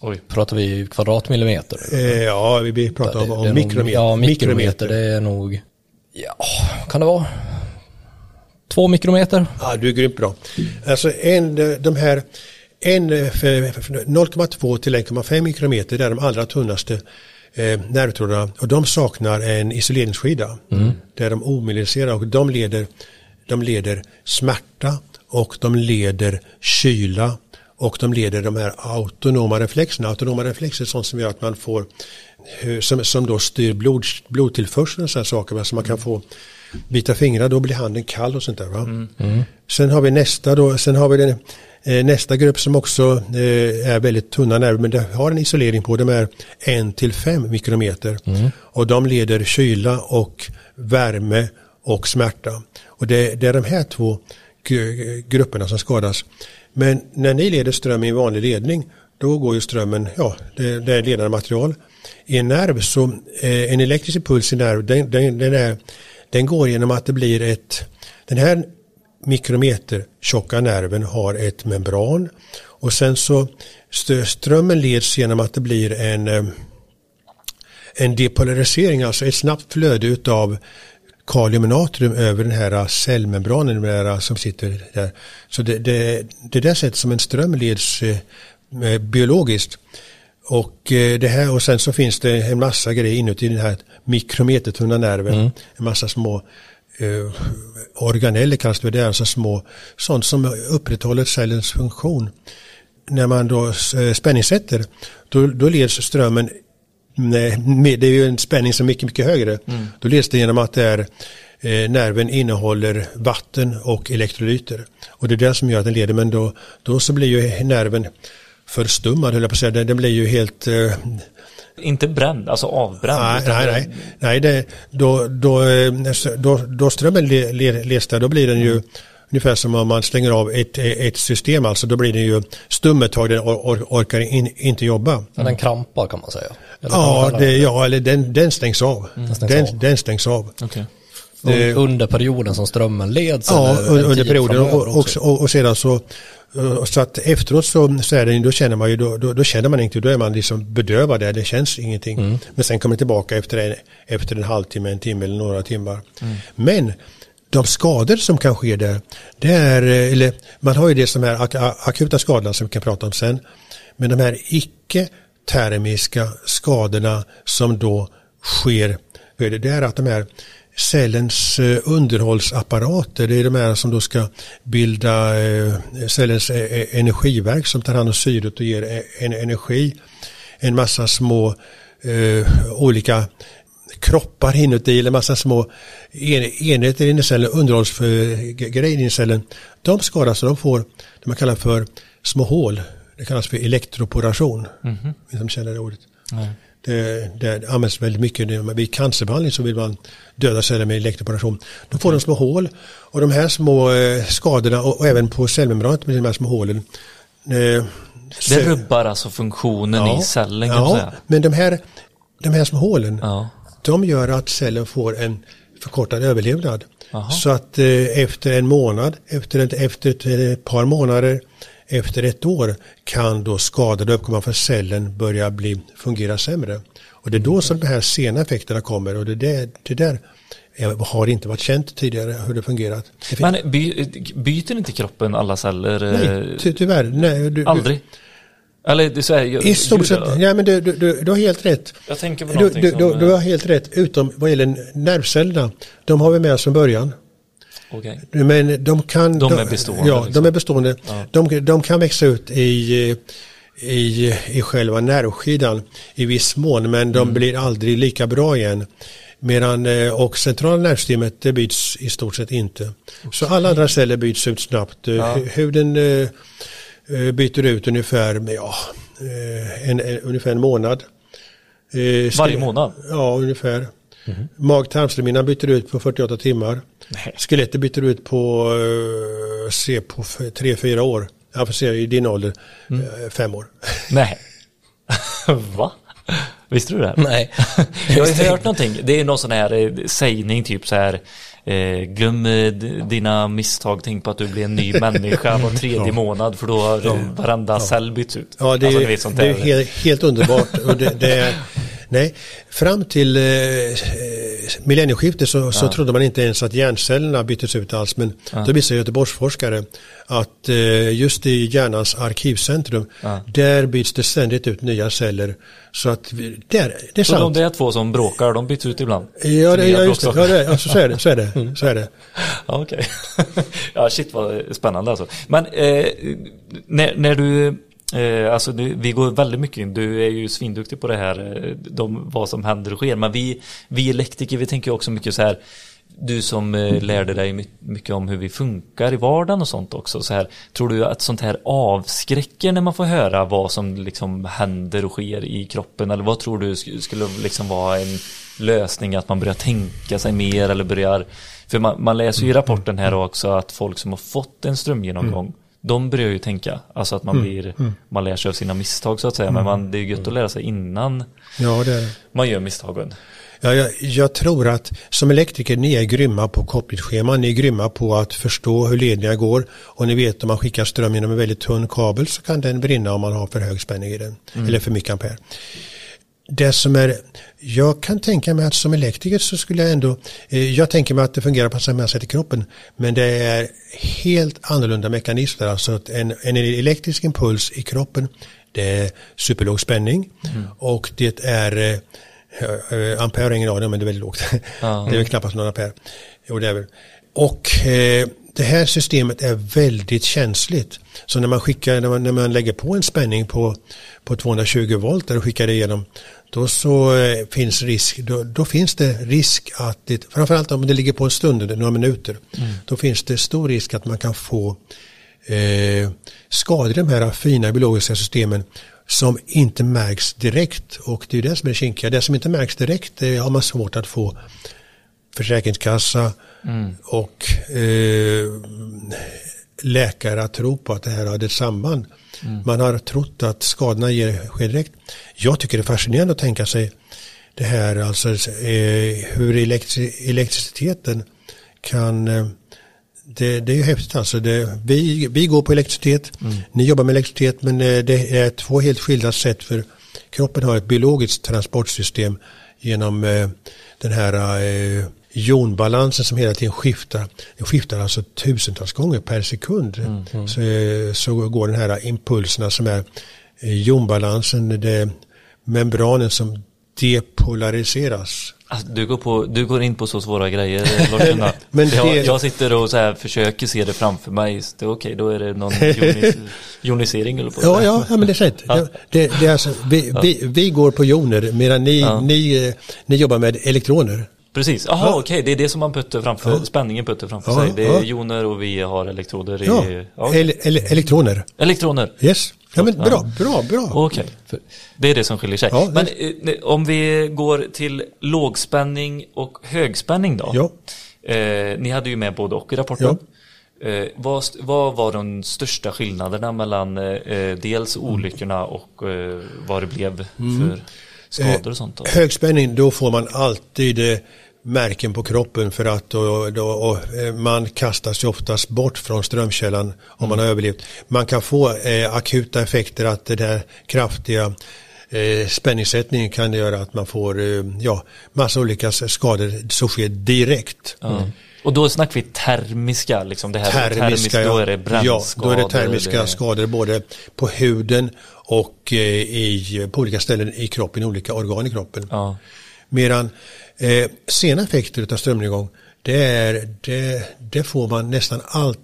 Oj, pratar vi kvadratmillimeter? Eh, ja, vi pratar om, om mikrometer. Nog, ja, mikrometer, det är nog, ja, kan det vara? Två mikrometer? Ja, du är grymt bra. Alltså en, de här 0,2 till 1,5 mikrometer, det är de allra tunnaste eh, nervtrådarna och de saknar en isoleringsskida. Mm. Där de omiliniserar och de leder, de leder smärta och de leder kyla och de leder de här autonoma reflexerna. Autonoma reflexer är sånt som gör att man får som, som då styr blod, blodtillförseln och sådana saker. Så man kan få vita fingrar, då blir handen kall och sånt där. Va? Mm. Mm. Sen har vi nästa då, sen har vi den Eh, nästa grupp som också eh, är väldigt tunna nerver men det har en isolering på dem är 1 till 5 mikrometer. Mm. Och de leder kyla och värme och smärta. Och det, det är de här två grupperna som skadas. Men när ni leder ström i en vanlig ledning då går ju strömmen, ja det, det är ledande material. I en nerv så, eh, en elektrisk impuls i nerv den, den, den, är, den går genom att det blir ett, den här mikrometer tjocka nerven har ett membran och sen så strömmen leds genom att det blir en eh, en depolarisering, alltså ett snabbt flöde utav kalium och natrium över den här cellmembranen den som sitter där. Så det, det, det där sättet som en ström leds eh, biologiskt. Och, eh, det här, och sen så finns det en massa grejer inuti den här mikrometertunna nerven. Mm. En massa små eh, organeller kallas det, det är alltså små, sånt som upprätthåller cellens funktion. När man då eh, spänningssätter, då, då leds strömmen med, det är ju en spänning som är mycket, mycket högre. Mm. Då leds det genom att det är, eh, nerven innehåller vatten och elektrolyter. Och det är det som gör att den leder, men då, då så blir ju nerven förstummad, höll jag på att säga. Den, den blir ju helt eh, inte bränd, alltså avbränd? Nej, nej, nej. nej det, då, då, eh, då, då strömmen där, då blir den ju ungefär som om man stänger av ett, ett system, alltså då blir den ju stum ett tag, den or, orkar in, inte jobba. Men den krampar kan man säga? Eller ja, det, ja, eller den, den stängs av. Mm. Den, stängs den, av. den stängs av. Okay. Det, under perioden som strömmen leds? Ja, under perioden och, och, och, och sedan så så att efteråt så, så är det, då känner man ju, då, då, då, känner man inte, då är man liksom bedövad där, det känns ingenting. Mm. Men sen kommer det tillbaka efter en, efter en halvtimme, en timme eller några timmar. Mm. Men de skador som kan ske där, det är, eller man har ju det som är akuta skadorna som vi kan prata om sen. Men de här icke-termiska skadorna som då sker, det är att de här cellens eh, underhållsapparater. Det är de här som då ska bilda eh, cellens eh, energiverk som tar hand om syret och ger en energi. En massa små olika kroppar inuti eller massa små enheter in i cellen, underhållsgrejer in i cellen. De skadas och de får det man kallar för små hål. Det kallas för elektroporation. Mm -hmm. Som känner det ordet. Nej. Det, det används väldigt mycket vid cancerbehandling så vill man döda celler med elektroporation. Då får de små hål och de här små eh, skadorna och, även på cellmembranet med de här små hålen. Eh, det rubbar alltså funktionen ja, i cellen kan ja, säga. men de här, de här små hålen ja. de gör att cellen får en förkortad överlevnad. Aha. Så att eh, efter en månad, efter ett, efter ett par månader efter ett år kan då skador uppkomma för cellen börjar bli, fungera sämre. Och det är då som de här sena effekterna kommer och det, där, det där har inte varit känt tidigare hur det fungerat. Det Men by, byter inte kroppen alla celler? Nej, ty tyvärr. Nej, du, Aldrig? Eller du säger... I stort sett, ja men du, du, du, du har helt rätt. Jag tänker på någonting du, som... Du, du har helt rätt, utom vad gäller nervcellerna. De har vi med oss från början. Okay. Men de kan... De är bestående? Ja, liksom. de är bestående. Ja. De, de kan växa ut i, i, i själva nervskidan i viss mån men de mm. blir aldrig lika bra igen. Medan, eh, och centrala nervsystemet det byts i stort sett inte. Okay. Så alla andra celler byts ut snabbt. Eh, ja. Huden eh, byter ut ungefär, ja, en, en, ungefär en månad. Varje månad? Ja, ungefär. Mm. Mag-tarmslimhinnan byter ut på 48 timmar. Nej. Skelettet byter ut på, uh, se på 3-4 år. Jag får se i din ålder, 5 mm. år. *laughs* Nej. *laughs* Va? Visste du det? Nej. Jag har hört någonting. Det är någon sån här eh, sägning typ så här. Eh, glöm eh, dina misstag, tänk på att du blir en ny människa var *laughs* tredje ja. månad för då har ja. varenda ja. cell bytts ut. Ja, det är, alltså, det är helt, helt, underbart. och det, det är, Nej, fram till eh, millennieskiftet så, ja. så trodde man inte ens att hjärncellerna byttes ut alls. Men ja. då visade Göteborgsforskare att eh, just i hjärnans arkivcentrum, ja. där byts det ständigt ut nya celler. Så att där, det är så sant. de där två som bråkar, de byts ut ibland? Ja, det, ja just det. Ja, det alltså, så är det. Så är det. Mm. Så är det. *laughs* Ja, okej. Okay. *laughs* ja, shit vad spännande alltså. Men eh, när, när du Eh, alltså du, vi går väldigt mycket in, du är ju svinduktig på det här, eh, de, vad som händer och sker, men vi, vi elektriker vi tänker också mycket så här du som eh, lärde dig mycket om hur vi funkar i vardagen och sånt också. Så här, tror du att sånt här avskräcker när man får höra vad som liksom händer och sker i kroppen? Eller vad tror du skulle liksom vara en lösning att man börjar tänka sig mer eller börjar för man, man läser ju i rapporten här också att folk som har fått en strömgenomgång mm. De börjar ju tänka, alltså att man mm. blir, mm. man lär sig av sina misstag så att säga, men man, det är ju gött att lära sig innan ja, man gör misstagen. Ja, jag, jag, tror att som elektriker, ni är grymma på kopplingsscheman, ni är grymma på att förstå hur ledningar går och ni vet om man skickar ström genom en väldigt tunn kabel så kan den brinna om man har för hög spänning i den, mm. eller för mycket ampere. Det som är, jag kan tänka mig att som elektriker så skulle jag ändå, eh, jag tänker mig att det fungerar på samma sätt i kroppen, men det är helt annorlunda mekanismer, alltså att en, en elektrisk impuls i kroppen, det är superlåg spänning mm. och det är eh, Uh, ampere har ingen aning om, men det är väldigt lågt. Mm. *laughs* det är väl knappast någon ampere. Jo, det är väl. Och eh, det här systemet är väldigt känsligt. Så när man skickar, när man, när man lägger på en spänning på, på 220 volt och skickar det igenom, då så eh, finns risk, då, då, finns det risk att det, framförallt om det ligger på en stund, några minuter, mm. då finns det stor risk att man kan få eh, skador i de här fina biologiska systemen som inte märks direkt och det är det som är kinkiga. Det som inte märks direkt det har man svårt att få försäkringskassa mm. och eh, läkare att tro på att det här hade ett samband. Mm. Man har trott att skadorna ger, sker direkt. Jag tycker det är fascinerande att tänka sig det här, alltså eh, hur elektriciteten kan eh, det, det är ju häftigt alltså. Det, vi, vi går på elektricitet, mm. ni jobbar med elektricitet men eh, det är två helt skilda sätt för kroppen har ett biologiskt transportsystem genom eh, den här eh, jonbalansen som hela tiden skiftar. Den skiftar alltså tusentals gånger per sekund. Mm. Mm. Så, eh, så går den här impulserna som är eh, jonbalansen, det membranen som depolariseras. Alltså, du, går på, du går in på så svåra grejer *laughs* Lars Men det... jag, jag sitter och så här försöker se det framför mig. Det är okej, då är det någon jonis, *laughs* jonisering eller på ja, ja, ja, men det är rätt. Ja. Det, det är alltså, vi, ja. vi, vi, går på joner medan ni, ja. ni, ni jobbar med elektroner. Precis, jaha ja. okej, det är det som man putter framför, ja. spänningen putter framför ja, sig. Det är joner och vi har elektroder i... Ja, okay. ele, ele, elektroner. Elektroner. Yes. Ja men bra, bra, bra. Okej, okay. det är det som skiljer sig. Ja, men eh, om vi går till lågspänning och högspänning då. Ja. Eh, ni hade ju med både och i rapporten. Ja. Eh, vad, vad, var de största skillnaderna mellan eh, dels olyckorna och eh, vad det blev mm. Skador och sånt? Då? Högspänning, då får man alltid eh, märken på kroppen för att då, då, och eh, man kastas ju oftast bort från strömkällan om man har överlevt. Man kan få eh, akuta effekter att det där kraftiga eh, spänningssättningen kan göra att man får eh, ja, massa olika skador som sker direkt. Mm. Och då snackar vi termiska, liksom det här termiska, termiska då är det brännskador. Ja, då är det termiska det... skador både på huden och eh, i, på olika ställen i kroppen, olika organ i kroppen. Ja. Medan Eh, sena effekter av strömnedgång det, är, det, det får man nästan allt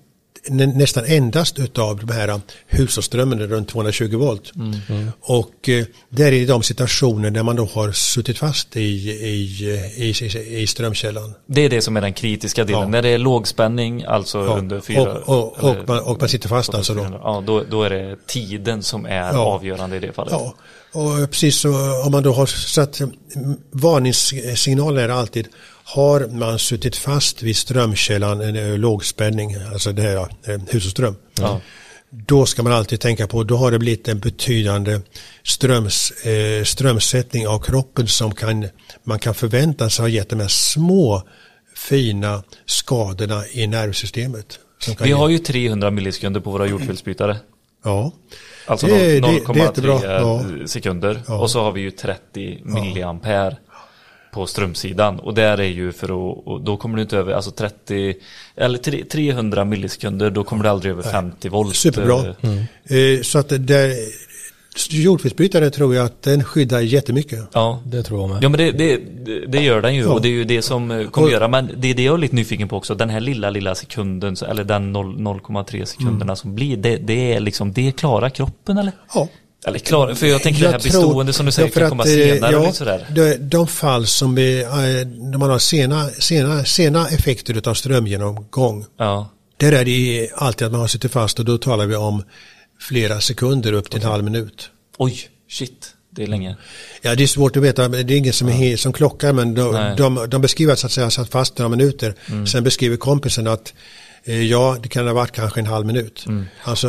nästan endast utav de här hushållsströmmen runt 220 volt. Mm. Mm. Och eh, det är de situationer där man då har suttit fast i, i, i, i strömkällan. Det är det som är den kritiska delen. Ja. När det är lågspänning, alltså ja. under fyra... Och, och, och, man, och man sitter fast alltså då. Ja, då, då är det tiden som är ja. avgörande i det fallet. Ja. Och precis så om man då har satt varningssignaler är alltid har man suttit fast vid strömkällan, en eh, lågspänning, alltså det här eh, hushållsström. Ja. Då ska man alltid tänka på, då har det blivit en betydande ströms, eh, strömsättning av kroppen som kan, man kan förvänta sig ha gett de här små fina skadorna i nervsystemet. Vi har ju 300 millisekunder på våra jordfelsbrytare. Ja. Alltså 0,3 ja. sekunder. Ja. Och så har vi ju 30 milliampere på strömsidan. Och där är ju för att, då kommer du inte över, alltså 30, eller 300 millisekunder, då kommer du aldrig över 50 volt. Superbra. Mm. Eh, så att det, jordfelsbrytare tror jag att den skyddar jättemycket. Ja, det tror jag med. Ja, men det, det, det gör den ju ja. och det är ju det som eh, kommer och, göra. Men det är det jag är lite nyfiken på också. Den här lilla, lilla sekunden, eller den 0,3 sekunderna mm. som blir, det, det är liksom, det klarar kroppen eller? Ja. Eller klar, för jag tänker jag det här bestående som du säger kan komma senare. Ja, sådär. De, de fall som är, när man har sena, sena, sena effekter av strömgenomgång. Ja. Där är det alltid att man har suttit fast och då talar vi om flera sekunder upp till okay. en halv minut. Oj, shit. Det är länge. Ja, det är svårt att veta. Det är ingen som, är, som klockar men de, de, de beskriver att, säga satt fast några minuter. Mm. Sen beskriver kompisen att eh, ja, det kan ha varit kanske en halv minut. Mm. Alltså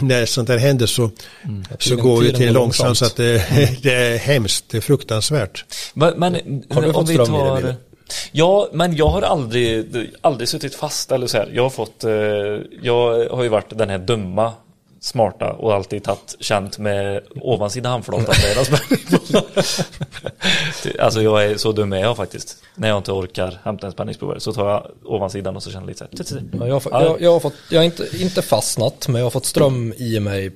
när sånt där händer så, mm. så går det till långsamt så att det, mm. *laughs* det, är hemskt, det är fruktansvärt. Men, men har du fått ström tar... i det? Ja, men jag har aldrig, aldrig suttit fast eller så här. Jag har fått, eh, jag har ju varit den här dumma smarta och alltid tagit känt med ovansida handflatan *laughs* Alltså jag är så dum är jag faktiskt. När jag inte orkar hämta en spänningsprovare så tar jag ovansidan och så känner lite så här. Ja, jag, jag, jag, har fått, jag har inte, inte fastnat men jag har fått ström i mig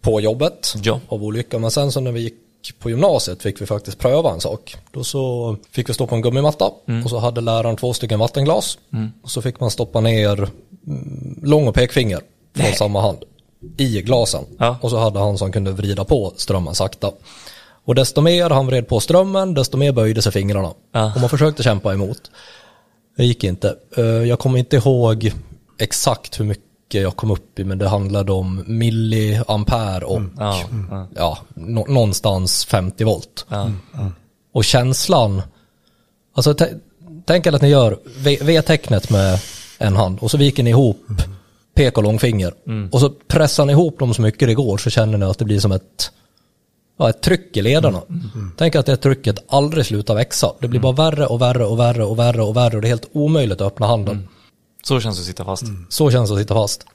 på jobbet ja. av olycka. Men sen så när vi gick på gymnasiet fick vi faktiskt pröva en sak. Då så fick vi stå på en gummimatta mm. och så hade läraren två stycken vattenglas. Mm. Och så fick man stoppa ner mm, lång och pekfinger från Nej. samma hand i glasen. Ja. Och så hade han som kunde vrida på strömmen sakta. Och desto mer han vred på strömmen, desto mer böjde sig fingrarna. Ja. Och man försökte kämpa emot. Det gick inte. Eh, jag kommer inte ihåg exakt hur mycket jag kom upp i, men det handlade om milliampere och mm. Ja, mm. ja nå någonstans 50 volt. Mm. Och känslan, alltså tänk er att ni gör V-tecknet med en hand och så viker ni ihop mm pek och långfinger. Mm. Och så pressar ni ihop dem så mycket det går så känner ni att det blir som ett, ja, ett tryck i lederna. Mm. Mm. Tänk att det trycket aldrig slutar växa. Det blir bara värre och värre och värre och värre och värre och det är helt omöjligt att öppna handen. Mm. Så känns det att sitta fast. Mm. Så känns det att sitta fast.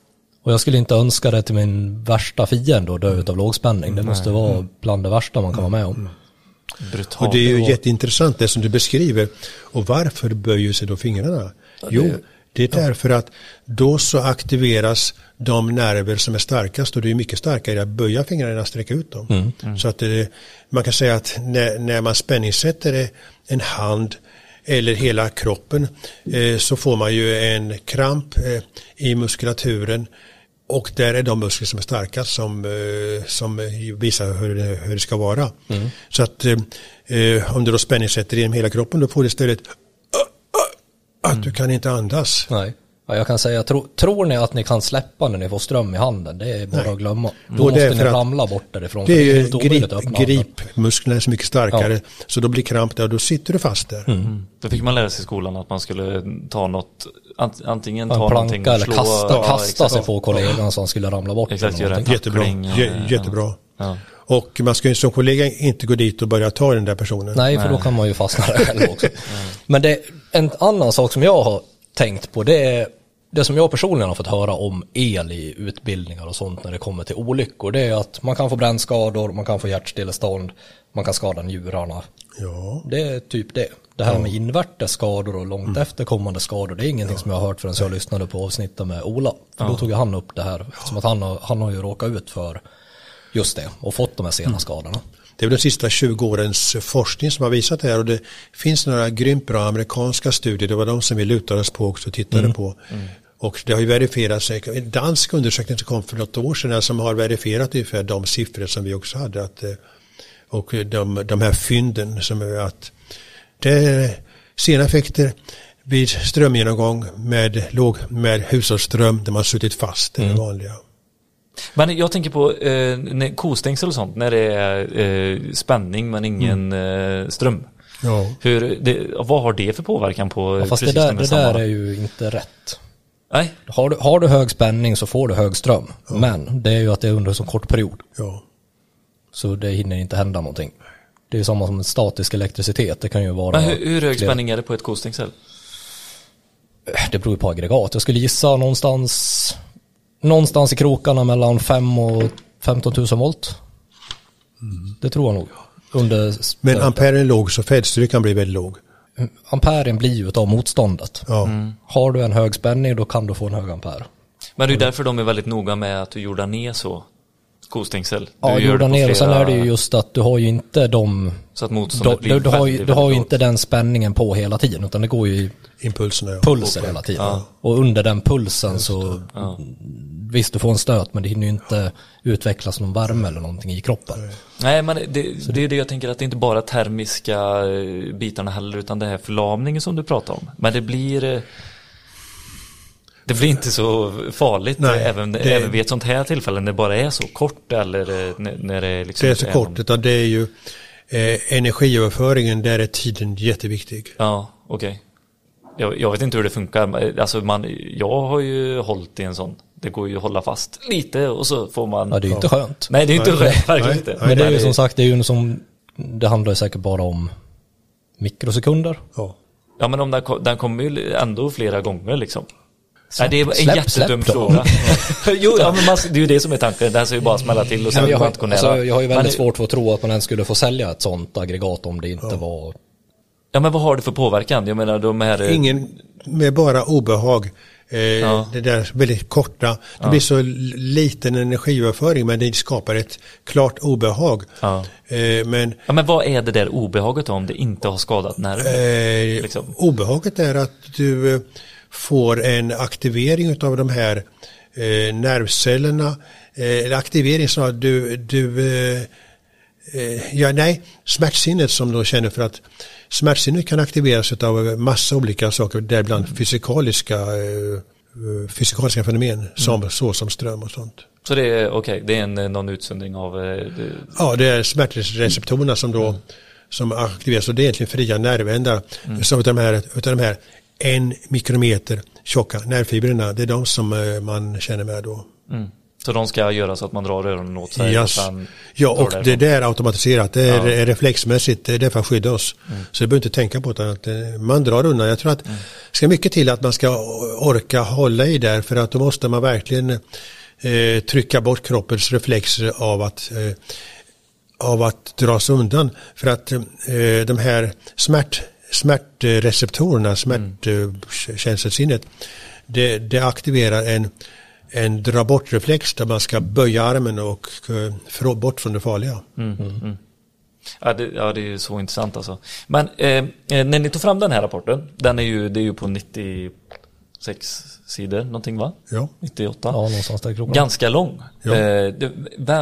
Och jag skulle inte önska det till min värsta fiende att dö utav lågspänning. Det måste vara mm. bland det värsta man kan vara med om. Brutal. Och det är ju jätteintressant det som du beskriver. Och varför böjer sig då fingrarna? Jo, det är därför att då så aktiveras de nerver som är starkast och det är mycket starkare att böja fingrarna än att sträcka ut dem. Mm. Mm. Så att det, man kan säga att när, när man spänningssätter en hand eller hela kroppen eh, så får man ju en kramp eh, i muskulaturen och där är de muskler som är starkast som, eh, som visar hur det, hur det ska vara. Mm. Så att eh, eh, om du då spänningssätter genom hela kroppen då får du istället att mm. du kan inte andas. Nej. Ja, jag kan säga, tro, tror ni att ni kan släppa när ni får ström i handen? Det är bara Nej. att glömma. Då och måste ni ramla bort därifrån. Det är ju grip, gripmusklerna är så mycket starkare. Ja. Så då blir kramp där och då sitter du fast där. Mm. Mm. Då fick man lära sig i skolan att man skulle ta något, antingen ta en planka eller slå, kasta, ja, kasta sig på kollegan så han skulle ramla bort. Exakt, göra en jättebra. J jättebra. Ja. Och man ska ju som kollega inte gå dit och börja ta den där personen. Nej, för då kan man ju fastna där själv också. *laughs* Men det, en annan sak som jag har tänkt på det är det som jag personligen har fått höra om el i utbildningar och sånt när det kommer till olyckor det är att man kan få brännskador, man kan få hjärtstillestånd, man kan skada njurarna. Ja. Det är typ det. Det här ja. med invärtes skador och långt mm. efterkommande skador det är ingenting ja. som jag har hört förrän jag lyssnade på avsnittet med Ola. För ja. då tog han upp det här, som att han har, han har ju råkat ut för just det och fått de här sena mm. skadorna. Det är väl de sista 20 årens forskning som har visat det här och det finns några grymt bra amerikanska studier, det var de som vi lutade oss på också och tittade mm. på. Mm. Och det har ju verifierats, en dansk undersökning som kom för något år sedan som har verifierat ungefär de siffror som vi också hade. Att, eh, och de, de här fynden som är att det är sena effekter vid strömgenomgång med, låg, med hushållsström där man suttit fast, det är mm. vanliga. Men jag tänker på eh, kostängsel och sånt när det är eh, spänning men ingen mm. eh, ström. Ja. Hur, det, vad har det för påverkan på ja, Fast det där, det där är ju inte rätt. Nej. Har du, har du hög spänning så får du hög ström. Ja. Men det är ju att det är under en så kort period. Ja. Så det hinner inte hända någonting. Det är ju samma som statisk elektricitet. Det kan ju vara... Men hur, hur hög spänning är det på ett kostängsel? Det beror ju på aggregat. Jag skulle gissa någonstans någonstans i krokarna mellan 5 och 15 000 volt. Mm. Det tror jag nog. Under Men amperen låg så fältstyrkan blir väldigt låg. Amperen blir ju av motståndet. Ja. Mm. Har du en hög spänning då kan du få en hög ampere. Men det är därför de är väldigt noga med att du jordar ner så. Kostängsel. Ja, jordan ner och sen är det ju just att du har ju inte de... Så att motståndet blir du, du, har ju, du har ju inte den spänningen på hela tiden utan det går ju Impulserna, ja. pulser hela tiden. Ja. Och under den pulsen så ja. visst du får en stöt men det hinner ju inte utvecklas någon värme eller någonting i kroppen. Nej men det, det är det jag tänker att det är inte bara termiska eh, bitarna heller utan det här förlamningen som du pratar om. Men det blir eh, det blir inte så farligt Nej, även, det, även vid ett sånt här tillfälle när det bara är så kort eller eh, när det liksom Det är så kort, någon... utan det är ju eh, energiöverföringen, där är tiden jätteviktig. Ja, okej. Okay. Jag, jag, vet inte hur det funkar, alltså man, jag har ju hållit i en sån. Det går ju att hålla fast lite och så får man... Ja, det är ju inte skönt. Nej, det är inte skönt, verkligen inte. Men det är ju som sagt, det är ju som, det handlar ju säkert bara om mikrosekunder. Ja. Ja, men om den, den kommer ju ändå flera gånger liksom. Nej, det är en släpp, jättedum släpp fråga. *laughs* jo, ja, men man, det är ju det som är tanken. Det här ska ju bara smälla till och sen jag, har, alltså, jag har ju väldigt men, svårt för att tro att man ens skulle få sälja ett sånt aggregat om det inte ja. var... Ja, men vad har det för påverkan? Jag menar de här... Ingen, med bara obehag. Eh, ja. Det där väldigt korta. Det ja. blir så liten energiöverföring men det skapar ett klart obehag. Ja. Eh, men, ja, men vad är det där obehaget om det inte har skadat nerven? Eh, liksom? Obehaget är att du eh, får en aktivering av de här eh, nervcellerna. Eh, aktivering så att du, du eh, eh, ja nej, smärtsinnet som då känner för att smärtsinnet kan aktiveras av massa olika saker, däribland fysikaliska, eh, fysikaliska fenomen mm. som, så som ström och sånt. Så det är okej, okay, det är en, någon utsöndring av? Eh, det... Ja, det är smärtreceptorerna som då mm. som aktiveras och det är egentligen fria nervändar. Mm. Som utav de här, utav de här en mikrometer tjocka nervfibrerna. Det är de som eh, man känner med då. Mm. Så de ska göra så att man drar öronen åt sig? Yes. Och ja, och det, det är automatiserat. Det är ja. reflexmässigt. Det är för att skydda oss. Mm. Så det behöver inte tänka på det. Att eh, man drar undan. Jag tror att mm. det ska mycket till att man ska orka hålla i där. För att då måste man verkligen eh, trycka bort kroppens reflexer av att eh, av att dra sig undan. För att eh, de här smärt smärtreceptorerna, smärtkänslosinnet, det, det aktiverar en, en dra bort-reflex där man ska böja armen och uh, bort från det farliga. Mm, mm, mm. Ja, det, ja, det är så intressant alltså. Men eh, eh, när ni tog fram den här rapporten, den är ju, det är ju på 96 sidor någonting va? Ja. 98. Ja, någonstans där Ganska lång. Ja. Eh,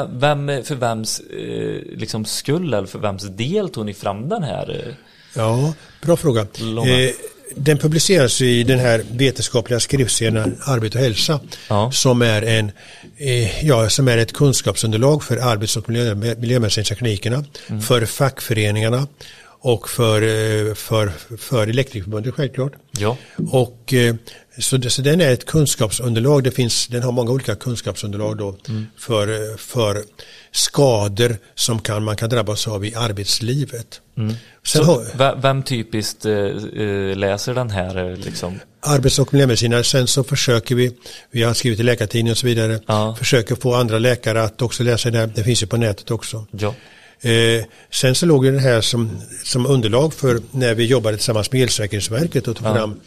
vem, för vems eh, liksom skull eller för vems del tog ni fram den här? Eh? Ja, bra fråga. Eh, den publiceras i den här vetenskapliga skriftserien Arbete och hälsa ja. som, är en, eh, ja, som är ett kunskapsunderlag för arbets och miljö, miljömedicinsteknikerna, mm. för fackföreningarna och för, eh, för, för Elektrikerförbundet självklart. Ja. Och, eh, så, så den är ett kunskapsunderlag, det finns, den har många olika kunskapsunderlag då mm. för, för skador som kan, man kan drabbas av i arbetslivet. Mm. Sen har, vem typiskt eh, eh, läser den här? Eh, liksom? Arbets och miljömedicinare. Sen så försöker vi, vi har skrivit i Läkartidningen och så vidare, ja. försöker få andra läkare att också läsa det. Det finns ju på nätet också. Ja. Eh, sen så låg det här som, som underlag för när vi jobbade tillsammans med Elsäkerhetsverket och tog ja. fram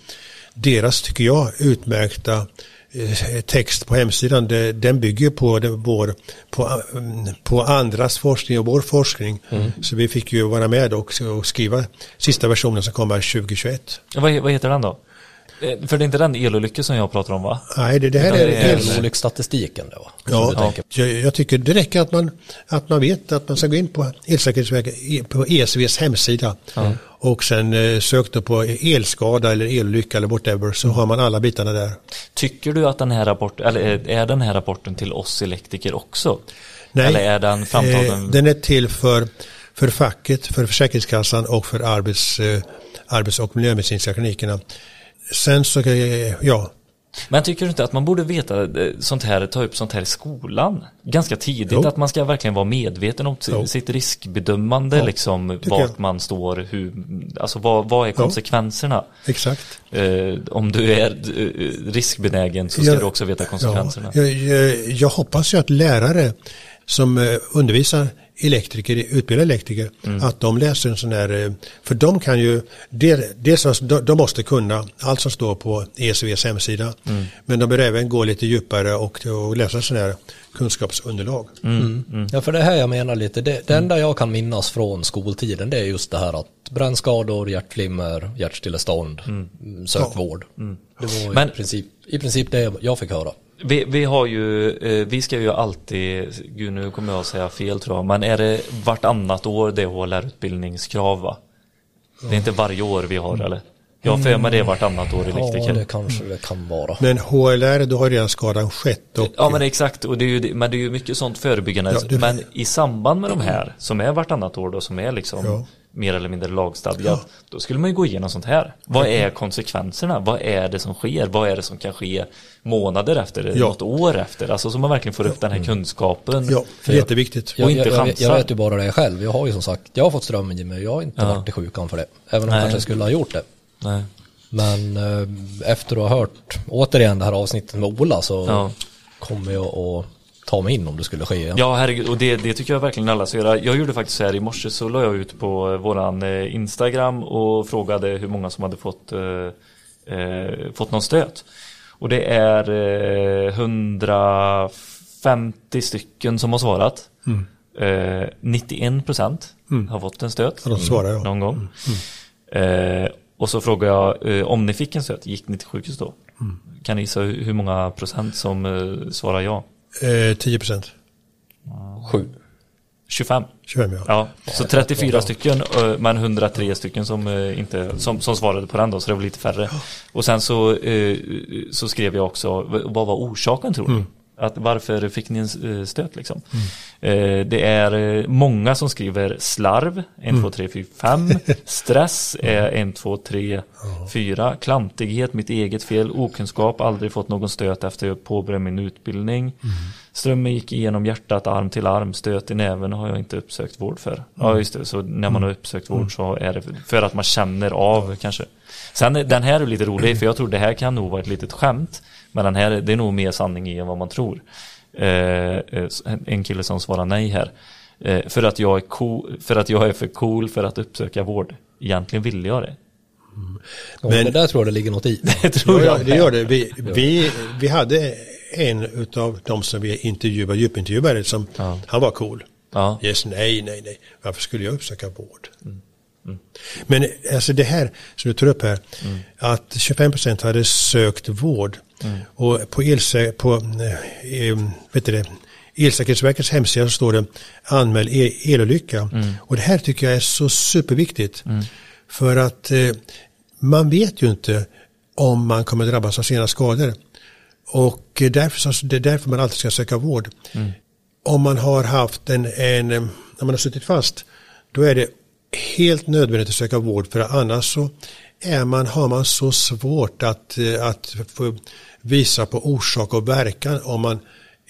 deras, tycker jag, utmärkta Eh, text på hemsidan, den bygger på, vår, på, på andras forskning och vår forskning. Mm. Så vi fick ju vara med och, och skriva sista versionen som kommer 2021. Vad, vad heter den då? Eh, för det är inte den elolyckor som jag pratar om va? Nej, det, det här är, är elolycksstatistiken då. Ja, jag, jag, tycker det räcker att man, att man vet att man ska gå in på Elsäkerhetsverket, på ESVs hemsida mm. och sen eh, sök på elskada eller elolycka eller whatever så har man alla bitarna där. Tycker du att den här rapporten, eller är den här rapporten till oss elektriker också? Nej, eller är den framtagen? Eh, den är till för, för facket, för Försäkringskassan och för arbets, eh, arbets och miljömedicinska klinikerna sen så, ja. Men tycker du inte att man borde veta eh, sånt här, ta upp sånt här i skolan? Ganska tidigt, jo. att man ska verkligen vara medveten om jo. sitt riskbedömande, ja, liksom vart jag. man står, hur, alltså vad, vad är konsekvenserna? Ja, exakt. Eh, om du är eh, riskbenägen så ska jag, du också veta konsekvenserna. Ja, jag, jag, jag hoppas ju att lärare som eh, undervisar elektriker, utbildade elektriker, mm. att de läser en sån här, eh, för de kan ju, dels de måste kunna allt som står på ECVs hemsida, mm. men de bör även gå lite djupare och, och läsa sån här kunskapsunderlag. Mm. mm. Mm. Ja, för det här jag menar lite, det, det enda jag kan minnas från skoltiden det är just det här att brännskador, hjärtflimmer, hjärtstillestånd, mm. sök ja. vård. Det var Men, i, princip, i princip det jag fick höra. Vi, vi, har ju, eh, vi ska ju alltid, gud nu kommer jag att säga fel tror jag, men är det vartannat år det har lärarutbildningskrav va? Det är inte varje år vi har eller? Jag har för mig det vartannat år elektriker. Ja, det kanske det kan vara. Men HLR, då har redan skadan skett. Och... Ja, men exakt. Och det är ju, men det är ju mycket sånt förebyggande. Ja, det... Men i samband med de här, som är vartannat år då, som är liksom ja mer eller mindre lagstadgat. Ja. Då skulle man ju gå igenom sånt här. Vad är konsekvenserna? Vad är det som sker? Vad är det som kan ske månader efter, ja. något år efter? Alltså så man verkligen får upp den här kunskapen. Ja, det är jätteviktigt. Jag, jag, jag, jag, vet ju bara det själv. Jag har ju som sagt, jag har fått strömmen i mig. Jag har inte ja. varit i sjukan för det. Även om jag kanske skulle ha gjort det. Nej. Men eh, efter att ha hört återigen det här avsnittet med Ola så ja. kommer jag att ta mig in om det skulle ske igen. Ja, herregud, och det, det tycker jag verkligen alla ska göra. Jag gjorde faktiskt så här i morse så la jag ut på våran eh, Instagram och frågade hur många som hade fått, eh, eh fått någon stöt. Och det är eh, 150 stycken som har svarat. Mm. Eh, 91 procent mm. har fått en stöt. Ja, de svarar, ja. Någon gång. Mm. mm. Eh, och så frågar jag eh, om ni fick en stöt, gick ni till sjukhus då? Mm. Kan ni gissa hur många procent som eh, svarar ja? Eh, 10 procent. 7. 25. 25 ja. ja. Så 34 stycken eh, men 103 stycken som, eh, inte, som, som svarade på den då så det var lite färre. Och sen så, eh, så skrev jag också vad var orsaken tror du? Mm. Att varför fick ni en eh, stöt liksom? Mm. Eh, det är eh, många som skriver slarv, 1, 2, 3, 4, 5. Stress är 1, 2, 3, 4. Klantighet, mitt eget fel. Okunskap, aldrig fått någon stöt efter jag påbörjade min utbildning. Mm. Strömmen gick igenom hjärtat, arm till arm, stöt i näven har jag inte uppsökt vård för. Ja mm. just det, så när man har uppsökt vård mm. så är det för att man känner av kanske. Sen den här är lite rolig för jag tror det här kan nog vara ett litet skämt. Men den här, det är nog mer sanning i än vad man tror. Eh, eh en kille som svarar nej här. Eh, för, att jag är cool, för att jag är för cool för att uppsöka vård. Egentligen ville jag det. Mm. Men det där tror jag det ligger något i. *laughs* det tror jag. det gör det. Vi, vi, vi hade en av de som vi intervjuade, djupintervjuade, som ja. han var cool. Ja. Yes, nej, nej, nej. Varför skulle jag uppsöka vård? Mm. Mm. Men alltså det här som du tar upp här, mm. att 25 procent hade sökt vård mm. och på, else, på eh, vet det, Elsäkerhetsverkets hemsida så står det anmäl el elolycka. Mm. Och det här tycker jag är så superviktigt. Mm. För att eh, man vet ju inte om man kommer drabbas av sina skador. Och därför, så, det är därför man alltid ska söka vård. Mm. Om man har haft en, en, när man har suttit fast, då är det helt nödvändigt att söka vård för annars så är man, har man så svårt att, eh, att få visa på orsak och verkan om man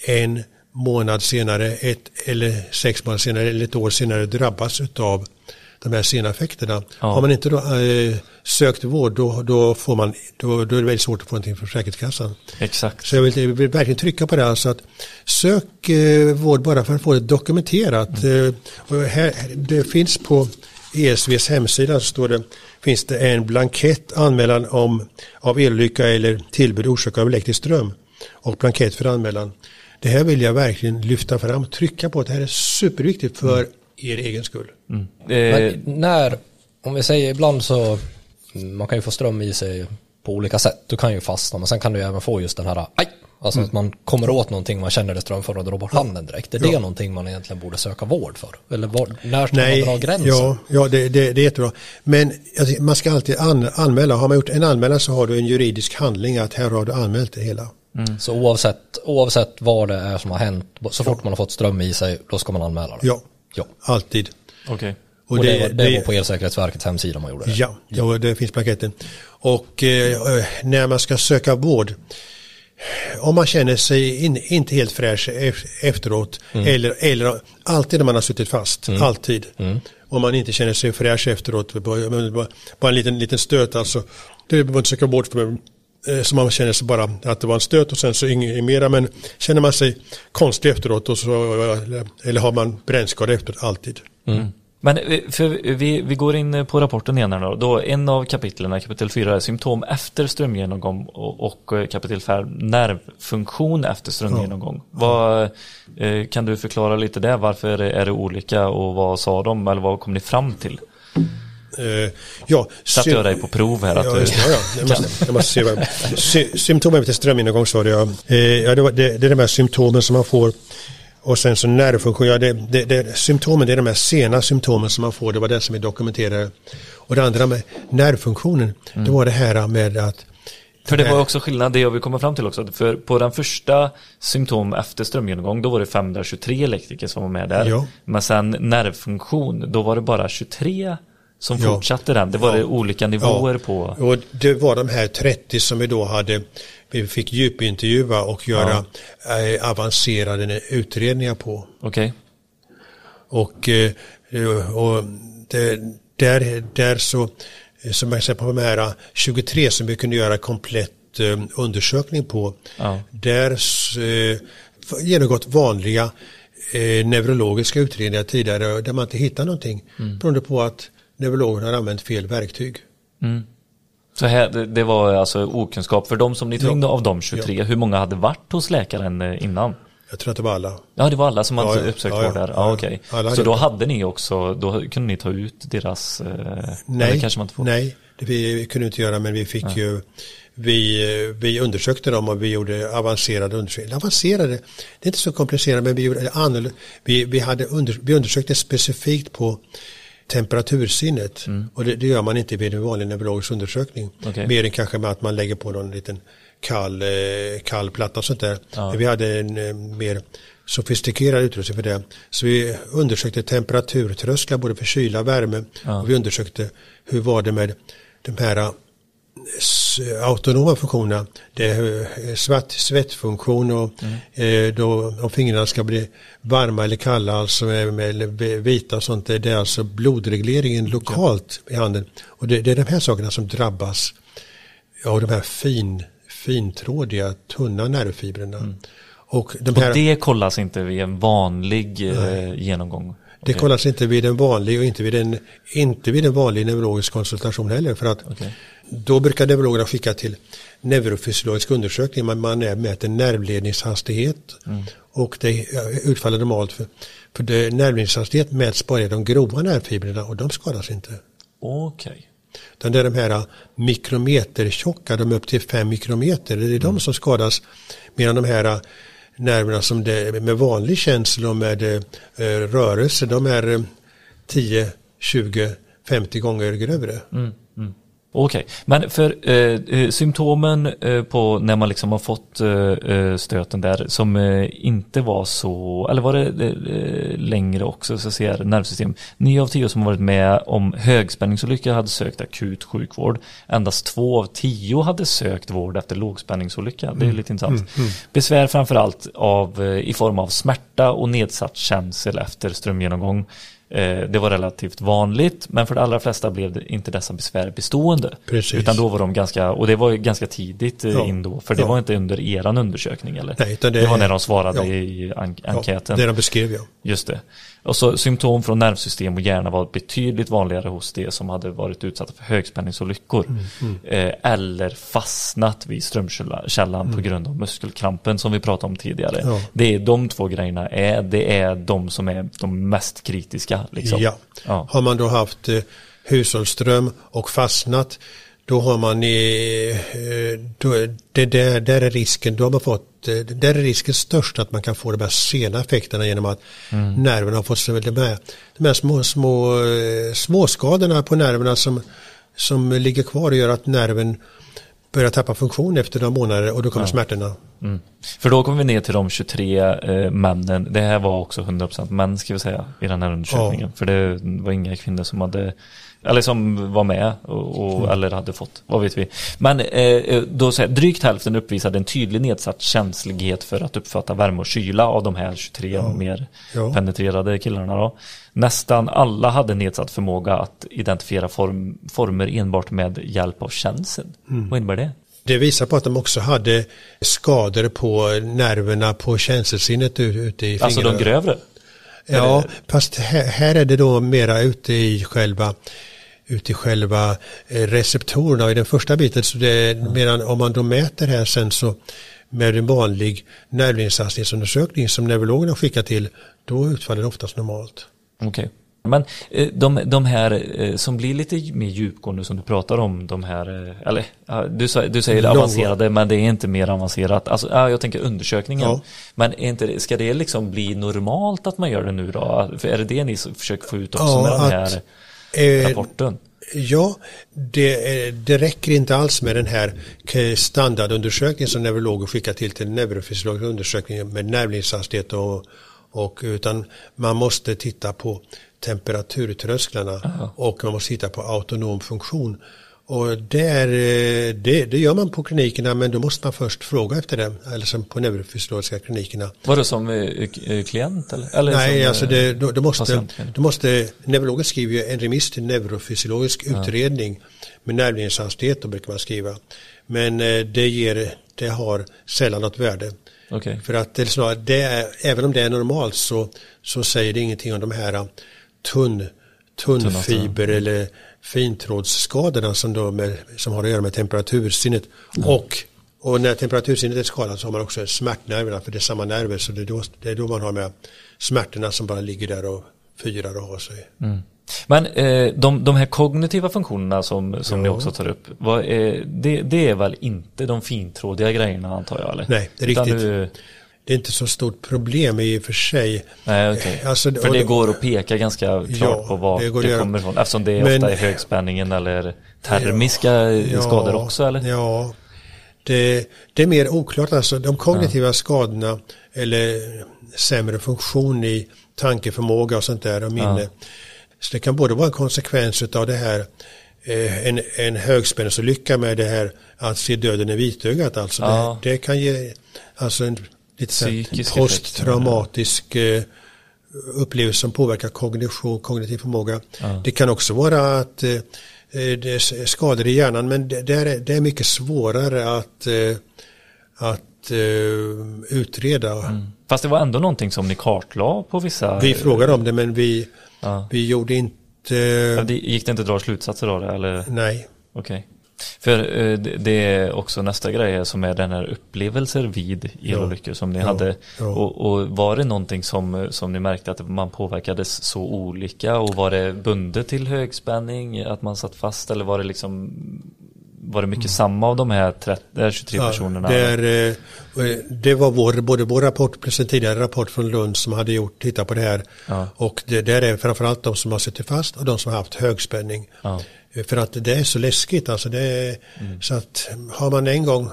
en månad senare, ett eller sex månader senare eller ett år senare drabbas av de här sena effekterna. Ja. Har man inte då, äh, sökt vård då, då, får man, då, då är det väldigt svårt att få någonting från Försäkringskassan. Exakt. Så jag vill, jag vill verkligen trycka på det. Alltså att sök eh, vård bara för att få det dokumenterat. Mm. Eh, och här, det finns på ESVs hemsida så står det, finns det en blankett anmälan om, av elolycka eller tillbud orsakad av elektrisk ström och blankett för anmälan. Det här vill jag verkligen lyfta fram och trycka på. Det här är superviktigt för mm. er egen skull. Mm. Men när, om vi säger ibland så, man kan ju få ström i sig på olika sätt. Du kan ju fastna men sen kan du ju även få just den här aj, Alltså mm. att man kommer åt någonting, man känner det strömföra och drar bort handen direkt. Är det ja. någonting man egentligen borde söka vård för? Eller var, när ska Nej, man dra gränsen? Ja, ja det, det, det är jättebra. Men alltså, man ska alltid an, anmäla. Har man gjort en anmälan så har du en juridisk handling att här har du anmält det hela. Mm. Så oavsett, oavsett vad det är som har hänt, så fort man har fått ström i sig, då ska man anmäla det? Ja, ja. alltid. Okej. Okay. Och, och, det, det, var, det, var på Elsäkerhetsverkets hemsida man gjorde det? Ja, ja. det finns blanketten. Och eh, när man ska söka vård om man känner sig in, inte helt fräsch efteråt mm. eller, eller alltid när man har suttit fast, mm. alltid. Mm. Om man inte känner sig fräsch efteråt, bara, bara en liten, liten stöt alltså. Det behöver man inte söka vård för. Eh, så man känner sig bara att det var en stöt och sen så inget mera. Men känner man sig konstig efteråt och så, eller har man brännskada efteråt alltid. Mm. Men eh, för vi, vi går in på rapporten igen här då. då. En av kapitlen, kapitel 4, är symptom efter strömgenomgång och, och eh, kapitel 5 nervfunktion efter strömgenomgång. Ja. Vad, kan du förklara lite där? Varför är det olika och vad sa de eller vad kom ni fram till? Uh, ja, Satte jag dig på prov här? Att ja, just, ja, ja. Jag, måste, jag måste se vad, *laughs* sy, symptom efter strömgenomgång sa jag. Uh, ja, det, var, det, det är de här symptomen som man får och sen så nervfunktion, ja, det, det, det, symptomen det är de här sena symptomen som man får, det var det som är dokumenterade. Och det andra med nervfunktionen, mm. det var det här med att för det var också skillnad, det jag vill komma fram till också. För på den första symptom efter strömgenomgång, då var det 523 elektriker som var med där. Ja. Men sen nervfunktion, då var det bara 23 som ja. fortsatte den. Det var ja. det olika nivåer på. Och det var de här 30 som vi då hade, vi fick djupintervjua och göra ja. avancerade utredningar på. Okej. Okay. Och, eh, och det, där, där så, som jag säger på de här 23 som vi kunde göra komplett eh, undersökning på, där eh, genomgått vanliga eh, neurologiska utredningar tidigare där man inte hittar någonting. Mm. Beroende på att neurologen har använt fel verktyg. Mm. Så här, det, det, var alltså okunskap för de som ni tog ja. av de 23, ja. hur många hade varit hos läkaren eh, innan? Jag tror att det var alla. Ja, det var alla som hade ja, uppsökt ja, vård där. Ja. Okay. Så då hade ni också, då kunde ni ta ut deras... Eh, nej, kanske man inte får. nej, det vi, vi kunde inte göra men vi fick ju vi, vi undersökte dem och vi gjorde avancerade undersökningar. Avancerade, det är inte så komplicerat men vi, gjorde vi, vi, hade under, vi undersökte specifikt på temperatursinnet. Mm. Och det, det, gör man inte vid en vanlig neurologisk undersökning. Okay. Mer än kanske med att man lägger på någon liten kall, eh, kall platta och sånt där. Ja. Vi hade en eh, mer sofistikerad utrustning för det. Så vi undersökte temperaturtrösklar både för kyla och värme. Ja. Och vi undersökte hur var det med de här autonoma funktionerna. Det är svart, svettfunktion och mm. eh, då, om fingrarna ska bli varma eller kalla, alltså med, med vita och sånt, det är alltså blodregleringen lokalt i handen. Och det, det, är de här sakerna som drabbas av de här fin, fintrådiga, tunna nervfibrerna. Mm. Och, de här, och det kollas inte vid en vanlig eh, genomgång? Det kollas inte vid en vanlig och inte vid en, inte vid en vanlig neurologisk konsultation heller. För att okay. Då brukar neurologerna skicka till neurofysiologisk undersökning. Man, man mäter nervledningshastighet mm. och det utfaller normalt. För, för det, nervledningshastighet mäts bara i de grova nervfibrerna och de skadas inte. Okej. Okay. Den där de här mikrometertjocka, de upp till fem mikrometer, det är mm. de som skadas. Medan de här nerverna som det, med vanlig känsla och med eh, rörelse, de är 10, 20, 50 gånger grövre. Mm. Okej, okay. men för eh, eh, symptomen eh, på när man liksom har fått eh, eh stöten där som eh, inte var så, eller var det längre också så ser nervsystem. Nio av tio som har varit med om högspänningsolycka hade sökt akut sjukvård. Endast två av tio hade sökt vård efter lågspänningsolycka. Det är mm. lite intressant. Mm. Mm. Besvär framförallt av, i form av smärta och nedsatt känsel efter strömgenomgång det var relativt vanligt, men för de allra flesta blev det inte dessa besvär bestående. Precis. Utan då var de ganska, och det var ganska tidigt eh, ja. in då, för det ja. var inte under eran undersökning eller? Nej, det, det var när de svarade ja. i an enkäten. det de beskrev ja. Just det. Och så symptom från nervsystem och hjärna var betydligt vanligare hos de som hade varit utsatta för högspänningsolyckor. Mm, mm. Eh, eller fastnat vid strömkällan mm. på grund av muskelkrampen som vi pratade om tidigare. Ja. Det är de två grejerna, är, det är de som är de mest kritiska. Liksom. Ja. ja. Har man då haft eh, hushållsström och fastnat då har man i, eh, då, det där, där är risken, då har man fått, eh, där är risken störst att man kan få de här sena effekterna genom att mm. nerverna har fått de här, de här små, små eh, småskadorna på nerverna som, som ligger kvar och gör att nerven börjar tappa funktion efter några månader och då kommer ja. smärtorna. Mm. För då kommer vi ner till de 23 eh, männen. Det här var också 100% män ska vi säga i den här undersökningen. Ja. För det var inga kvinnor som hade eller som var med och, och mm. eller hade fått, vad vet vi. Men eh, då säger drygt hälften uppvisade en tydlig nedsatt känslighet för att uppfatta värme och kyla av de här 23 ja. mer ja. penetrerade killarna. Då. Nästan alla hade nedsatt förmåga att identifiera form, former enbart med hjälp av känseln. Mm. Vad innebär det? Det visar på att de också hade skador på nerverna på känselsinnet ute i fingrarna. Alltså de grövre? Ja, fast här, här, är det då mera ute i själva ute i själva eh, receptorerna och i den första biten så det, medan om man då mäter här sen så med en vanlig nervledningshastighetsundersökning som neurologerna skickar till då utfaller det oftast normalt. Okej. Okay. Men eh, de, de här eh, som blir lite mer djupgående som du pratar om, de här, eller du, du säger avancerade men det är inte mer avancerat. Alltså, jag tänker undersökningen. Ja. Men är inte, ska det liksom bli normalt att man gör det nu då? För är det det ni försöker få ut också ja, med den här eh, rapporten? Ja, det, det räcker inte alls med den här standardundersökningen som neurologer skickar till till neurofysiologisk undersökning med nervledningshastighet och, och utan man måste titta på temperaturtrösklarna Aha. och man måste titta på autonom funktion. Och det, är, det, det, gör man på klinikerna men då måste man först fråga efter det, eller som på neurofysiologiska klinikerna. Var det som eh, eh, klient? Eller? eller Nej, alltså det, då, då, måste, då måste, neurologen skriver ju en remiss till neurofysiologisk ja. utredning med nervledningshastighet, då brukar man skriva. Men det, ger, det har sällan något värde. Okay. För att det, det är, även om det är normalt så, så säger det ingenting om de här tunn, tunnfiber eller fintrådsskadorna som, då med, som har att göra med temperatursinnet. Mm. Och, och när temperatursinnet är skadat så har man också smärtnerverna för det är samma nerver så det är då, det är då man har med smärtorna som bara ligger där och fyrar och har sig. Mm. Men eh, de, de här kognitiva funktionerna som, som ja. ni också tar upp, är, det, det, är väl inte de fintrådiga grejerna antar jag? Eller? Nej, det är riktigt. Du, det är inte så stort problem i och för sig. Nej, okay. alltså, för det går att peka ganska klart ja, på var det, det kommer ifrån. Eftersom det är Men, ofta är högspänningen eller termiska ja, skador också eller? Ja, det, det, är mer oklart. Alltså de kognitiva ja. skadorna eller sämre funktion i tankeförmåga och sånt där och minne. Ja. Så det kan både vara en konsekvens av det här eh, en, en högspänningsolycka med det här att se döden i vitögat. Alltså det, det, kan ge alltså en lite posttraumatisk eh, upplevelse som påverkar kognition, kognitiv förmåga. Ja. Det kan också vara att eh, eh, det är skador i hjärnan men det, det, är, det är mycket svårare att, att utreda. Mm. Fast det var ändå någonting som ni kartlade på vissa... Vi frågade om det men vi, ja. vi gjorde inte... Gick det inte att dra slutsatser av det? Eller? Nej. Okej. Okay. För eh, det är också nästa grej som är den här upplevelser vid elolyckor som ni ja, hade. Ja. Och, och, var det någonting som, som ni märkte att man påverkades så olika och var det bundet till högspänning att man satt fast eller var det liksom var det mycket mm. samma av de här 30, 23 ja, personerna? Det, är, eh, det var vår, både vår rapport plus en tidigare rapport från Lund som hade gjort, tittat på det här. Ja. Och det där är framförallt de som har suttit fast och de som har haft högspänning. Ja. För att det är så läskigt alltså. Det är, mm. Så att har man en gång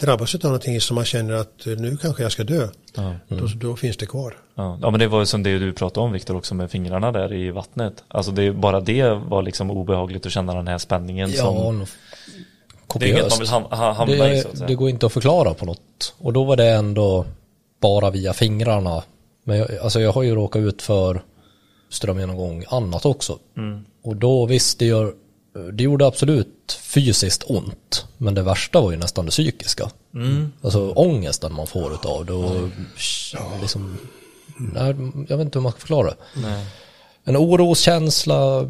drabbats av någonting som man känner att nu kanske jag ska dö. Ja. Mm. Då, då, finns det kvar. Ja. ja men det var ju som det du pratade om Viktor också med fingrarna där i vattnet. Alltså det, bara det var liksom obehagligt att känna den här spänningen. Ja, som, det är inget man vill hamna det, i så att säga. Det går inte att förklara på något. Och då var det ändå bara via fingrarna. Men jag, alltså jag har ju råkat ut för strömgenomgång annat också. Mm. Och då visst, det gör det gjorde absolut fysiskt ont. Men det värsta var ju nästan det psykiska. Mm. Alltså ångesten man får utav det och liksom, nej, jag vet inte hur man ska förklara det. Nej. En oroskänsla,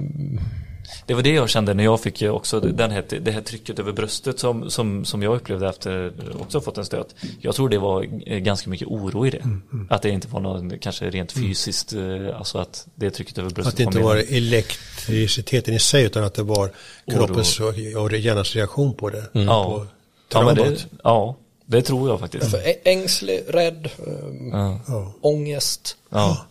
det var det jag kände när jag fick också den här, det här trycket över bröstet som, som, som jag upplevde efter också fått en stöt. Jag tror det var ganska mycket oro i det. Mm, mm. Att det inte var något kanske rent mm. fysiskt, mm. alltså att det trycket över bröstet Att det inte var elektriciteten i sig utan att det var kroppens och hjärnans reaktion på det. Mm. Ja. På ja, det, ja, det tror jag faktiskt. Ängslig, rädd, ja. ångest. Ja.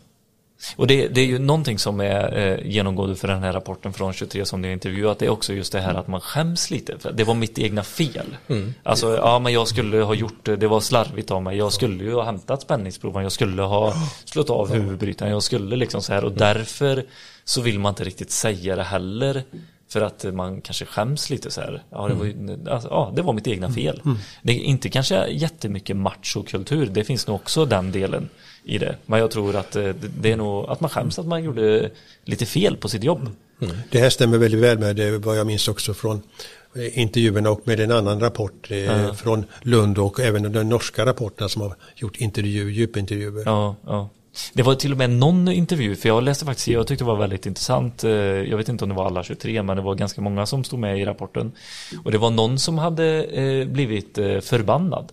Och det, det, är ju någonting som är eh, genomgående för den här rapporten från 23 som ni har intervjuat. Det är också just det här att man skäms lite. För det var mitt egna fel. Mm. Alltså, ja men jag skulle ha gjort det, det var slarvigt av mig. Jag skulle ju ha hämtat spänningsproven, jag skulle ha slått av huvudbrytaren, jag skulle liksom så här. Och därför så vill man inte riktigt säga det heller. För att man kanske skäms lite så här. Ja, det var, ju, alltså, ja, det var mitt egna fel. Mm. Det är inte kanske jättemycket machokultur. Det finns nog också den delen i det. Men jag tror att eh, det är nog att man skäms att man gjorde lite fel på sitt jobb. Mm. Det här stämmer väldigt väl med det, vad jag minns också från intervjuerna och med en annan rapport ja. från Lund och även de norska rapporterna som har gjort intervju, djupintervjuer. Ja, ja. Det var till och med någon intervju, för jag läste faktiskt, jag tyckte det var väldigt intressant. Jag vet inte om det var alla 23, men det var ganska många som stod med i rapporten. Och det var någon som hade blivit förbannad.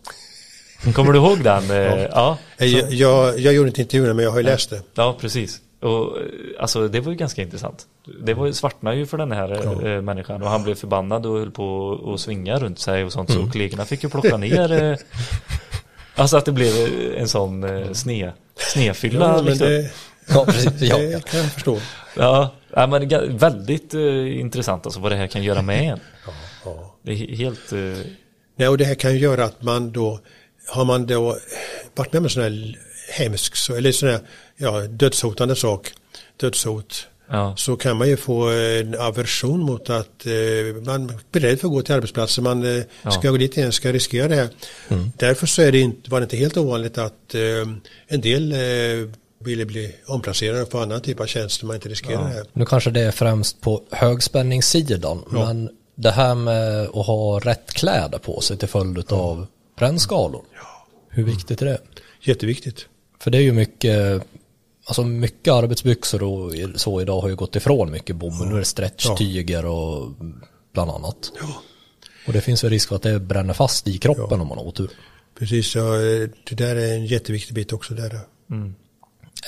Kommer du ihåg den? Ja. ja jag, jag, jag, gjorde inte intervjun men jag har ju läst det. Ja, precis. Och, alltså det var ju ganska intressant. Det var, svartnade ju för den här ja. äh, människan och han blev förbannad och höll på att svinga runt sig och sånt. Mm. Så kollegorna fick ju plocka ner äh, *laughs* Alltså att det blev en sån äh, sne, snefylla. Ja, liksom. det, ja, precis. Ja, det kan jag förstå. Ja, ja men väldigt uh, intressant alltså vad det här kan göra med en. Ja, ja. Det är helt... Uh... Nej, och det här kan ju göra att man då har man då varit med om en sån här hemsk, eller sån här ja, dödshotande sak, dödshot, ja. så kan man ju få en aversion mot att eh, man är beredd för att gå till arbetsplatsen, man eh, ja. ska gå dit igen, ska riskera det här. Mm. Därför så är det inte, var det inte helt ovanligt att eh, en del eh, ville bli omplacerade på annan typ av tjänst man inte riskerar ja. det här. Nu kanske det är främst på högspänningssidan, men det här med att ha rätt kläder på sig till följd av brännskador. Hur viktigt är det? Jätteviktigt. För det är ju mycket, alltså mycket arbetsbyxor och så idag har ju gått ifrån mycket bomull. Nu är det stretchtyger och bland annat. Ja. Och det finns ju risk för att det bränner fast i kroppen ja. om man har otur. Precis, ja, det där är en jätteviktig bit också. Där. Mm.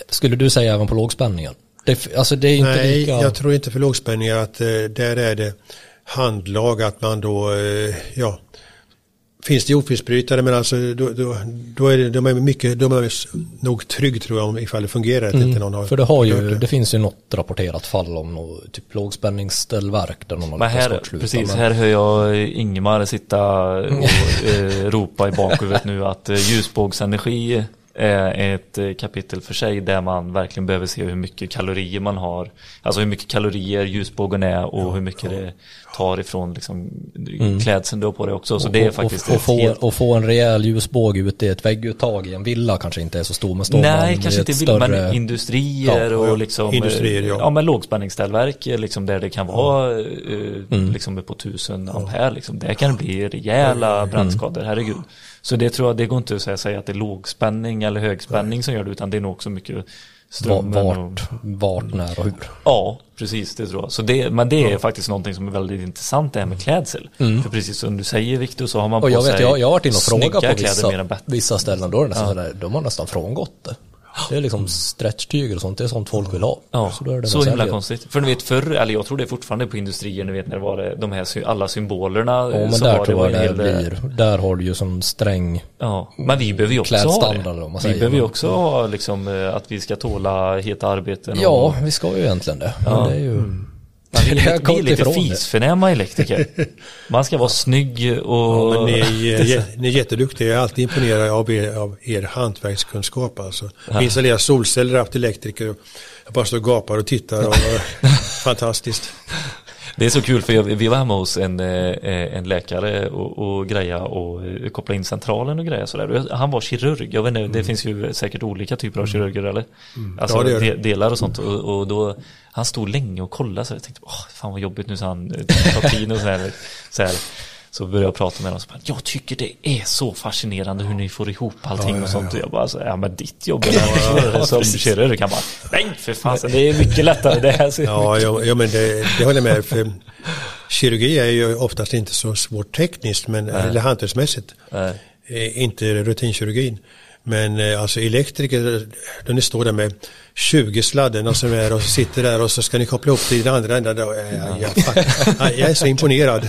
Skulle du säga även på lågspänningen? Det, alltså det är inte Nej, lika... jag tror inte för lågspänningar att eh, där är det handlag att man då, eh, ja, finns det ofisbrytare men alltså då, då, då är det, de är mycket, de är nog trygg tror jag om ifall det fungerar. Mm, inte någon har för det har ju, det. det. finns ju något rapporterat fall om något, typ lågspänningsställverk där någon har men här, Precis, men... här hör jag Ingemar sitta och eh, *laughs* ropa i bakhuvudet nu att eh, ljusbågsenergi är ett eh, kapitel för sig där man verkligen behöver se hur mycket kalorier man har. Alltså hur mycket kalorier ljusbågen är och ja, hur mycket ja. det tar ifrån liksom, mm. klädseln du har på dig också. Så och, det är faktiskt och, och, få, helt... och få en rejäl ljusbåge ute i ett vägguttag i en villa kanske inte är så stor. Men står Nej, kanske inte villa, större... men industrier ja, och liksom, industrier, ja. ja men lågspänningsställverk liksom där det kan vara uh, mm. liksom på tusen ampere liksom. Där kan det bli rejäla mm. brandskador, herregud. Så det tror jag, det går inte att säga att det är lågspänning eller högspänning som gör det utan det är nog också mycket strömmen. Vart, och, vart, när och hur. Ja, precis det tror jag. Så det, men det är ja. faktiskt någonting som är väldigt intressant det här med klädsel. Mm. För precis som du säger Viktor så har man och på jag vet, sig jag, jag har varit inne och frågat på vissa, vissa ställen då är det nästan ja. de har nästan frångått det. Det är liksom stretchtyger och sånt, det är sånt folk vill ha. Ja, så, då är det så himla konstigt. För ni vet förr, eller jag tror det är fortfarande på industrier, ni vet när det var de här alla symbolerna. Ja, men där tror jag det blir. Där har du ju sån sträng Ja, men vi behöver ju också ha det. Vi behöver ju också ha liksom eh, att vi ska tåla heta arbeten. Och... Ja, vi ska ju egentligen det. Ja. Men det är ju... Mm. Vill, vi är lite fisförnäma elektriker. Man ska vara snygg och... Ja, ni, är, ni är jätteduktiga. Jag är alltid imponerad av er, av er hantverkskunskap. Alltså. Ja. Installera solceller, haft elektriker. Jag bara står och gapar och tittar. Och, *laughs* fantastiskt. Det är så kul för jag, vi var hemma hos en, eh, en läkare och, och greja och eh, koppla in centralen och greja sådär. Han var kirurg, jag vet inte, mm. det finns ju säkert olika typer av mm. kirurger eller? Mm. Alltså ja, det det. delar och sånt och, och, då han stod länge och kollade så jag tänkte, åh fan vad jobbigt nu så han eh, tar tid och så här, så här. Så började jag prata med honom och så bara, jag tycker det är så fascinerande hur ni får ihop allting ja, och sånt. Och jag bara, så, ja men ditt jobb är *laughs* ja, som kirurg kan bara, nej för fasen det är mycket lättare det här. Ja, ja, ja men det, det håller jag med. För kirurgi är ju oftast inte så svårt tekniskt, men, eller hantverksmässigt. Inte rutinkirurgin. Men eh, alltså elektriker, de står där med 20 sladdarna som är och sitter där och så ska ni koppla upp det i den andra änden. Jag, jag, jag, jag är så imponerad.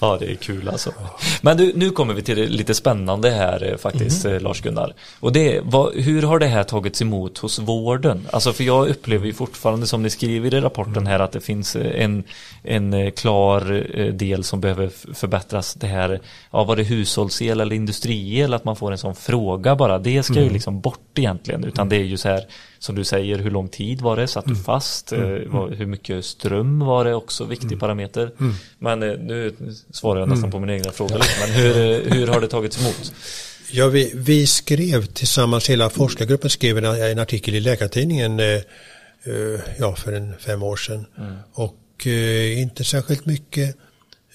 Ja, det är kul alltså. Men du, nu kommer vi till det lite spännande här eh, faktiskt, mm. Lars-Gunnar. Och det vad, hur har det här tagits emot hos vården? Alltså för jag upplever ju fortfarande som ni skriver i rapporten här att det finns eh, en, en klar del som behöver förbättras. Det här, ja var det hushållsel eller industriel, att man får en sån fråga bara. Det ska mm. ju liksom bort egentligen, utan det är ju så här som du säger, hur lång tid var det? Satt du mm. fast? Mm. Mm. Hur mycket ström var det också? Viktig mm. parameter. Mm. Men nu svarar jag nästan på min egna fråga. Men hur, hur har det tagits emot? Ja, vi, vi skrev tillsammans, hela forskargruppen skrev en, en artikel i Läkartidningen eh, ja, för en fem år sedan. Mm. Och eh, inte särskilt mycket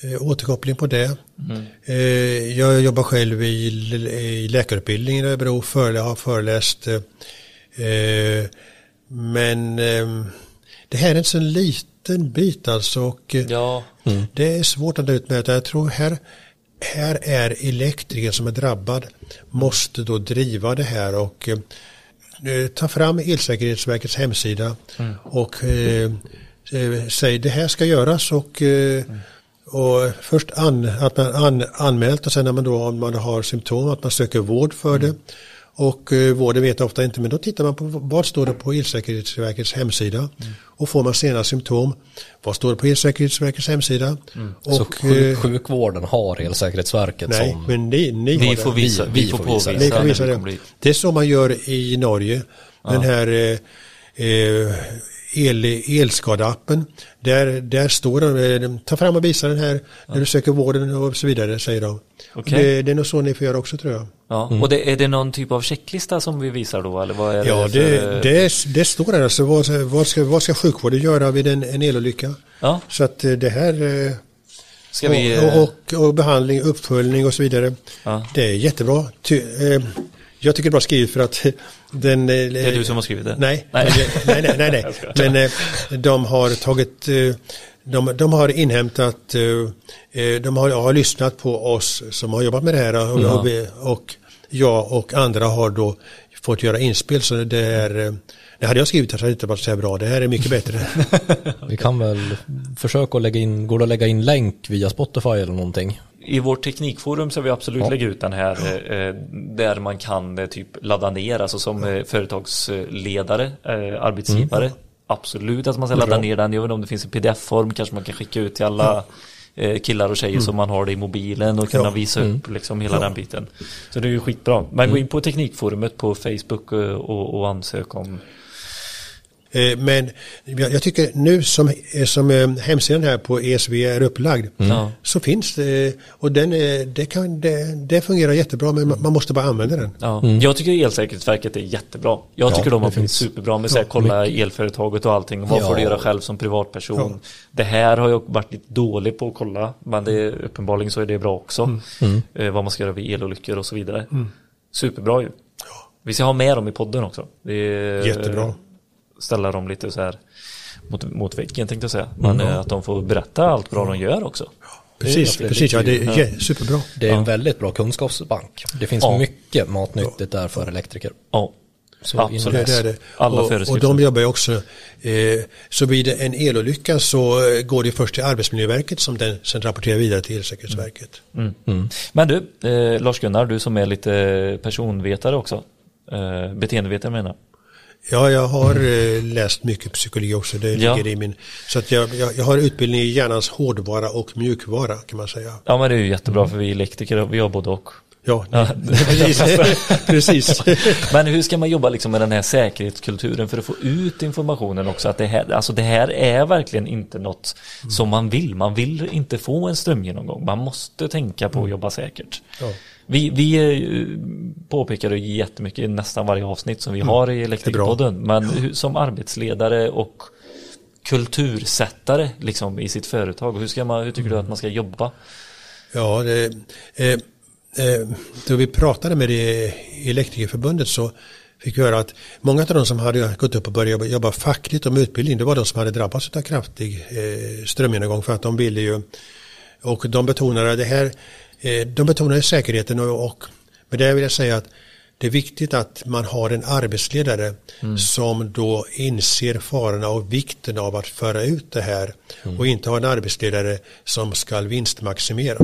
eh, återkoppling på det. Mm. Eh, jag jobbar själv i, i läkarutbildningen i Örebro, för, har föreläst. Eh, men eh, det här är en så liten bit alltså och eh, ja. mm. det är svårt att utmäta. Jag tror här, här är elektrikern som är drabbad måste då driva det här och eh, ta fram Elsäkerhetsverkets hemsida mm. och eh, eh säg det här ska göras och eh, mm. Och först an, att man an, anmält och sen när man då om man har symptom att man söker vård för mm. det. Och eh, vården vet ofta inte men då tittar man på vad står det på Elsäkerhetsverkets hemsida. Mm. Och får man sena symptom, vad står det på Elsäkerhetsverkets hemsida? Mm. Och, Så sjuk, eh, sjukvården har Elsäkerhetsverket nej, som... men ni, ni, ni får visa, vi, vi, får påvisa. Ni får visa det. Det är så man gör i Norge. Ja. Den här eh, eh el, elskadeappen. Där, där står de, ta fram och visa den här ja. när du söker vården och så vidare säger de. Okay. Det, det, är nog så ni får göra också tror jag. Ja. Mm. Och det, är det någon typ av checklista som vi visar då? Eller vad är ja, det, det, det, det står där alltså vad, vad, ska, vad ska sjukvården göra vid en, en elolycka? Ja. Så att eh, det här eh, Ska vi... och, och, och, behandling, uppföljning och så vidare. Ja. Det är jättebra. Ty, eh, jag tycker det är bra skrivet för att den... Det är du som har skrivit det? Nej, nej, nej, nej, nej, nej. *laughs* men eh, de har tagit, eh, de, de har inhämtat, eh, de har, har lyssnat på oss som har jobbat med det här och, ja. och, och jag och andra har då fått göra inspel så det är det hade jag skrivit så hade det inte varit så här bra. Det här är mycket bättre. *laughs* Vi kan väl försöka att lägga in, går det att lägga in länk via Spotify eller någonting? I vårt teknikforum så vi absolut ja. lägga ut den här eh, där man kan eh, typ ladda ner, alltså som eh, företagsledare, arbetsgivare. Mm. Absolut att man ska ladda ner den, jag vet inte om det finns i pdf-form, kanske man kan skicka ut till alla killar och tjejer mm. som man har det i mobilen och kunna ja. visa upp mm. liksom hela ja. den biten. Så det är ju skitbra. Men mm. gå in på teknikforumet på Facebook och, och ansök om men jag tycker nu som, eh, som eh, hemsidan här på ESV är upplagd mm. så finns det och den, det, kan, det, det fungerar jättebra men man måste bara använda den. Ja. Mm. Jag tycker Elsäkerhetsverket är jättebra. Jag tycker ja, de har blivit superbra med att kolla mycket. elföretaget och allting. Vad ja. får du göra själv som privatperson? Ja. Det här har jag varit lite dålig på att kolla men det är, uppenbarligen så är det bra också. Mm. mm. vad man ska göra vid elolyckor och så vidare. Mm. Superbra ju. Vi ska ha med dem i podden också. Det är, Jättebra ställa dem lite så här mot, mot väggen tänkte jag säga. Men mm. att de får berätta allt bra de gör också. Precis, precis ja, det är ja. superbra. Det är en väldigt bra kunskapsbank. Det finns ja. mycket matnyttigt där för elektriker. Ja. Så Absolut. Det är det. Alla och, och de jobbar ju också, eh, så blir det en elolycka så eh, går det först till Arbetsmiljöverket som den sen rapporterar vidare till Elsäkerhetsverket. Mm. Mm. Men du, eh, Lars-Gunnar, du som är lite personvetare också, eh, beteendevetare menar Ja, jag har mm. läst mycket psykologi också. Det ja. ligger i min... Så att jag, jag, jag, har utbildning i hjärnans hårdvara och mjukvara kan man säga. Ja, men det är ju jättebra för vi elektriker, vi har både och. Ja, *laughs* ja. precis. men hur ska man jobba liksom med den här säkerhetskulturen för att få ut informationen också? Att det här, alltså det här är verkligen inte något mm. som man vill. Man vill inte få en strömgenomgång. Man måste tänka på att mm. jobba säkert. Ja. Vi, vi eh, påpekar det jättemycket i nästan varje avsnitt som vi mm. har i Elektrikpodden. Men hur, som arbetsledare och kultursättare liksom, i sitt företag, hur, ska man, hur tycker mm. du att man ska jobba? Ja, det, eh, då vi pratade med det Elektrikerförbundet så fick vi höra att många av de som hade gått upp och börjat jobba fackligt om utbildning, det var de som hade drabbats av kraftig eh, strömgenomgång för att de ville ju och de betonade det här Eh, de betonar säkerheten och, och med det vill jag säga att det är viktigt att man har en arbetsledare mm. som då inser farorna och vikten av att föra ut det här mm. och inte ha en arbetsledare som ska vinstmaximera.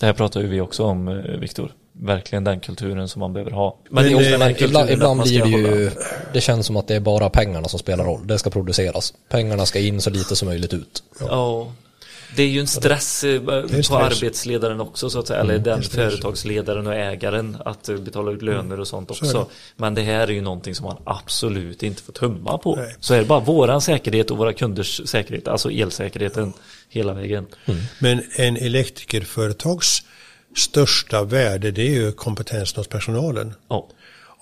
Det här pratar ju vi också om, eh, Viktor. Verkligen den kulturen som man behöver ha. Men, men, det men ibland, ibland blir det ju, det känns som att det är bara pengarna som spelar roll. Det ska produceras. Pengarna ska in så lite som möjligt ut. Ja. ja. Det är ju en stress eh, på stress. arbetsledaren också så att säga, eller mm, den företagsledaren och ägaren att eh, betala ut löner och sånt också. Så Men det här är ju någonting som man absolut inte får tumma på. Nej. Så är det bara våran säkerhet och våra kunders säkerhet, alltså elsäkerheten hela vägen. Mm. Men en elektrikerföretags största värde det är ju kompetensen hos personalen. Ja.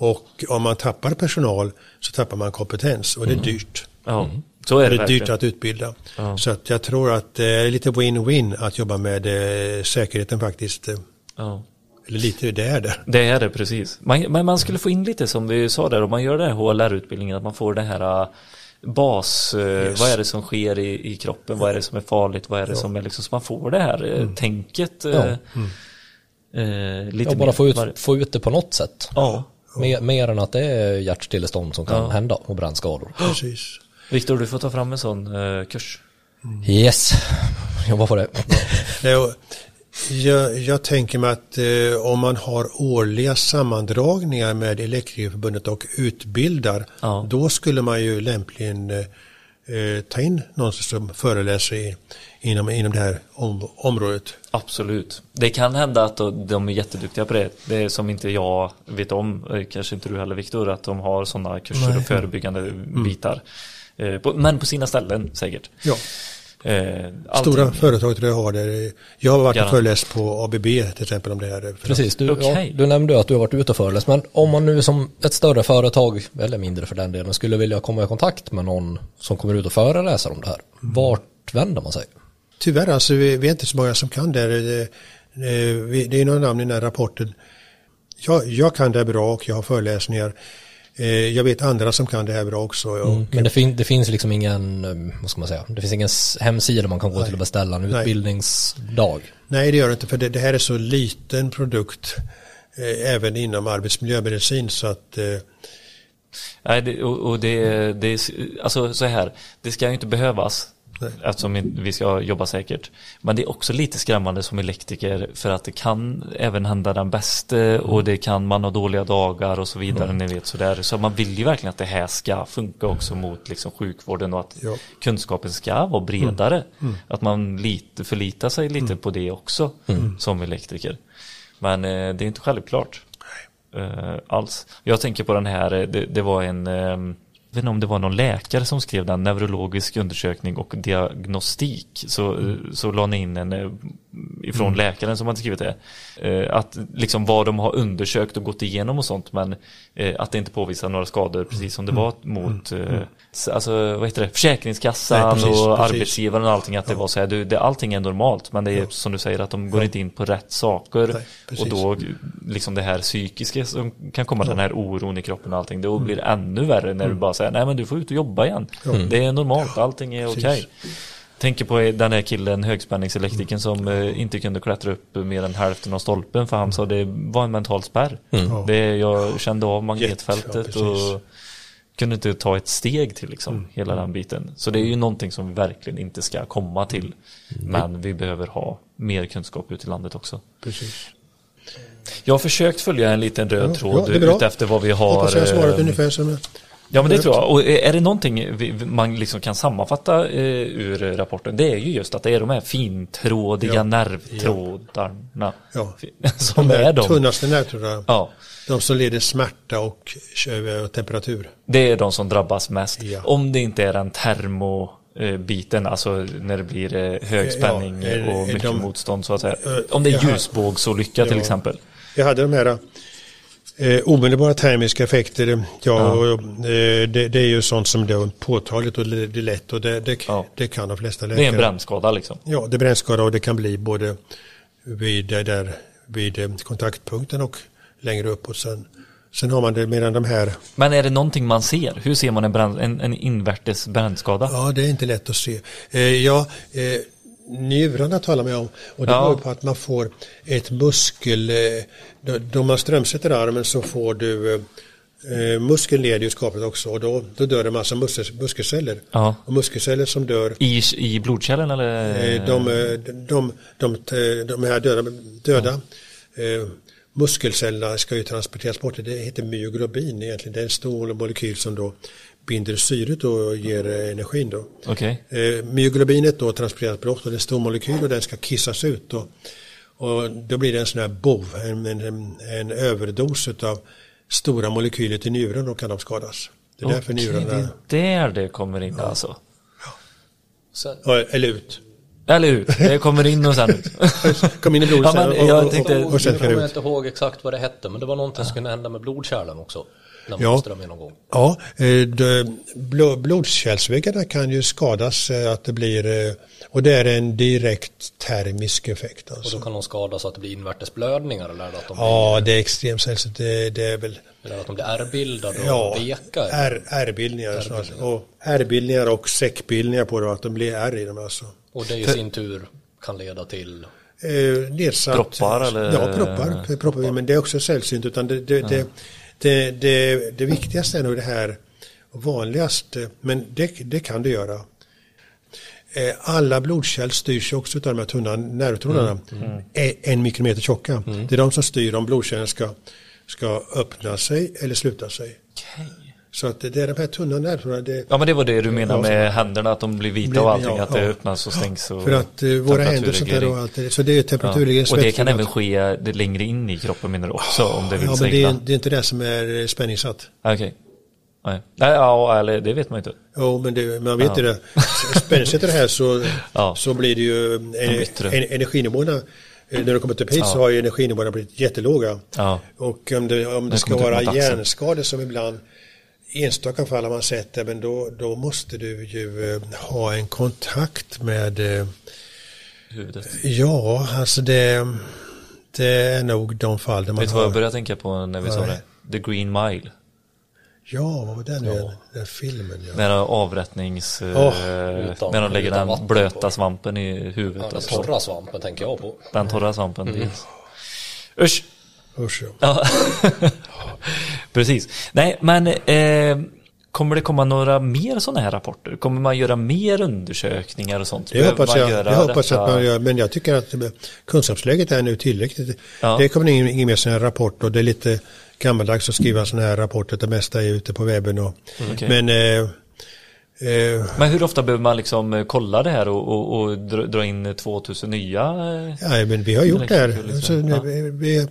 Och om man tappar personal så tappar man kompetens och det är mm. dyrt. Ja. Mm. Så är det, det är dyrt att utbilda. Ja. Så att jag tror att det är lite win-win att jobba med eh, säkerheten faktiskt. Ja. Eller lite, det är det. Det är det, precis. Man, men man skulle få in lite som vi sa där, om man gör den här HLR-utbildningen, att man får det här äh, bas, yes. vad är det som sker i, i kroppen, vad är det som är farligt, vad är det ja. som är liksom, så man får det här mm. tänket. Ja. Mm. Eh, lite ja, bara få ut, få ut det på något sätt. Ja. Mer, mer än att det är hjärtstillestånd som kan ja. hända och brännskador. Precis. Viktor, du får ta fram en sån eh, kurs. Mm. Yes, *laughs* jobba på det. Ja. Jag, jag, tänker mig att eh, om man har årliga sammandragningar med Elektrikerförbundet och utbildar, ja. då skulle man ju lämpligen eh, eh ta in någon som föreläser i, inom, inom det här om, området. Absolut. Det kan hända att de är jätteduktiga på det. Det är som inte jag vet om, kanske inte du heller Viktor, att de har sådana kurser Nej. och förebyggande mm. Eh, men på sina ställen säkert. Ja. Eh, Stora företag tror jag har det. Jag har varit och föreläst på ABB till exempel om det här. Precis, du, okay. ja, du nämnde att du har varit ute och föreläst. Men om man nu som ett större företag, eller mindre för den delen, skulle vilja komma i kontakt med någon som kommer ut och föreläser om det här. Mm. Vart vänder man sig? Tyvärr alltså, vi, vi är inte så många som kan det. Det, det är några namn i den här rapporten. Jag, jag kan det bra och jag har föreläsningar. Eh, jag vet andra som kan det här bra också. Mm, men det, fin det, finns liksom ingen, eh, vad ska man säga, det finns ingen hemsida man kan gå nej, till och beställa en utbildningsdag. Nej, det gör det inte, för det, det här är så liten produkt eh, även inom arbetsmiljömedicin så att eh, Nej, det, och, och det, det, alltså så här, det ska ju inte behövas Nej. Eftersom vi ska jobba säkert. Men det är också lite skrämmande som elektriker för att det kan även hända den bästa mm. och det kan man ha dåliga dagar och så vidare. Mm. Ni vet sådär. Så man vill ju verkligen att det här ska funka också mot liksom sjukvården och att ja. kunskapen ska vara bredare. Mm. mm. Att man lite förlitar sig lite mm. på det också mm. som elektriker. Men eh, det är inte självklart. Eh, alls. Jag tänker på den här, eh, det, det var en eh, vet inte om det var någon läkare som skrev den, neurologisk undersökning och diagnostik. Så, så la ni in en eh, ifrån mm. läkaren som hade skrivit det. Eh, att liksom vad de har undersökt och gått igenom och sånt men eh, att det inte påvisar några skador precis som det mm. var mot mm. mm. alltså vad heter det, Försäkringskassan Nej, precis, och precis. arbetsgivaren och allting att det var så här, du, det, allting är normalt men det är ja. som du säger att de går ja. inte in på rätt saker Nej, och då liksom det här psykiska som kan komma ja. den här oron i kroppen och allting då mm. blir det ännu värre när du bara säger Nej men du får ut och jobba igen. Det är normalt, allting är okej. Okay. Tänker på den här killen, högspänningselektrikern som eh, inte kunde klättra upp mer än hälften av stolpen för han sa det var en mental spärr. Mm. Det, jag kände av magnetfältet ja, och kunde inte ta ett steg till liksom, mm. hela den biten. Så det är ju någonting som vi verkligen inte ska komma till. Mm. Men vi behöver ha mer kunskap ute i landet också. Precis. Jag har försökt följa en liten röd tråd ja, utefter vad vi har. Hoppas jag svarat eh, ungefär som Ja men det tror jag. Och är det någonting man liksom kan sammanfatta eh, ur rapporten det är ju just att det är de här fintrådiga ja. nervtrådarna. Ja. *laughs* som de är de tunnaste nervtrådarna. Ja. De som leder smärta och, och temperatur. Det är de som drabbas mest. Ja. Om det inte är den termobiten, alltså när det blir eh, högspänning ja, och mycket de, motstånd så att säga. Om det är ljusbågsolycka till exempel. Jag hade de här Eh, omedelbara termiska effekter, ja, ja. Eh, det, det, är ju sånt som är påtagligt och det är lätt och det, det, ja. det, kan de flesta läkare. Det är en brännskada liksom? Ja, det är brännskada och det kan bli både vid, där, vid kontaktpunkten och längre uppåt sen. Sen har man det medan de här... Men är det någonting man ser? Hur ser man en, brand, en, en invärtes brännskada? Ja, det är inte lätt att se. Eh, ja, eh, njurarna talar man om och det ja. beror på att man får ett muskel, eh, då man strömsätter armen så får du eh, muskeln leder ju skapet också och då, då dör en massa muskel, muskelceller. Ja. Och muskelceller som dör. I, i blodkärlen eller? Eh, de, de, de, de, de här döda, döda ja. muskelcellerna ska ju transporteras bort. Det heter myoglobin egentligen. Det är en stor molekyl som då binder syret och ger energin då. Okay. Eh, myoglobinet då transporteras bort och det är en stor molekyl och den ska kissas ut då. Och då blir det en sån här bov, en, en, en överdos av stora molekyler till njuren och kan de skadas. Det är okay, därför njurarna... Det är där det kommer in ja. alltså? Ja. eller ut. Eller hur? Det kommer in och sen ut. *laughs* Kom in i blodet ja, jag tänkte, och, och, och sen Jag kommer inte ihåg exakt vad det hette men det var någonting som kunde hända med blodkärlen också. När man ja. ström någon gång. Ja, eh, blodkärlsväggarna kan ju skadas eh, att det blir eh, och det är en direkt termisk effekt. Alltså. Och då kan de skadas så att det blir invärtesblödningar? Eller att de ja, blir... det är extremt sällsynt. Det, det, är väl... Eller att de blir ärrbildade och ja, veka? ärrbildningar. Och ärrbildningar och säckbildningar på det, att de blir ärr i dem alltså. Och det i sin tur kan leda till? Eh, nedsatt, proppar eller? Ja, proppar. Proppar. Men det är också sällsynt. Utan det, det, ja. det, det, det, det, viktigaste är nog det här vanligaste, men det, det kan det göra. Eh, alla blodkärl styrs också av de här tunna nervtrådarna. Mm. Mm. En mikrometer tjocka. Mm. Det är de som styr om blodkärlen ska, ska öppna sig eller sluta sig. Okay. Så att det är de här tunna nervtrådarna. Det, ja men det var det du menar med händerna, att de blir vita blir, och allting, ja, att det ja. öppnas och stängs. Och för att uh, våra händer sånt där och allt det, så det är temperaturreglering. Ja. Och det kan även ske det längre in i kroppen menar du också om det vill Ja men det är, det är, inte det som är spänningssatt. Okej. Okay. Nej. Ja, eller det vet man inte. Jo, men det, man vet ja. det. Spänningssätter det här så, ja. så blir det ju en, energinivåerna eh, när du kommer upp hit ja. så har ju energinivåerna blivit jättelåga. Ja. Och om det, om det ska vara hjärnskador som ibland enstaka fall har man sett det, men då, då måste du ju eh, ha en kontakt med eh, huvudet. Ja, alltså det, det är nog de fall där man Vet du vad jag började tänka på när vi sa det? The Green Mile. Ja, vad var den ja. den filmen? Ja. Med avrättnings... Oh, när de lägger den blöta svampen i huvudet. Ja, den alltså. torra svampen tänker jag på. Den torra svampen, mm. Usch! Usch ja. *laughs* *laughs* Precis. Nej, men eh, kommer det komma några mer sådana här rapporter? Kommer man göra mer undersökningar och sånt? Det hoppas jag, det hoppas att man gör, men jag tycker att kunskapsläget är nu tillräckligt. Ja. Det kommer ingen, ingen mer sån här rapport och det är lite gammaldags att skriva sådana här rapporter. Det mesta är ute på webben. Och, mm, okay. Men eh, Eh, Men hur ofta behöver man liksom kolla det här och, och, och dra in 2000 nya? Eh, ja, men vi har gjort det här. Liksom. Så, ja. vi,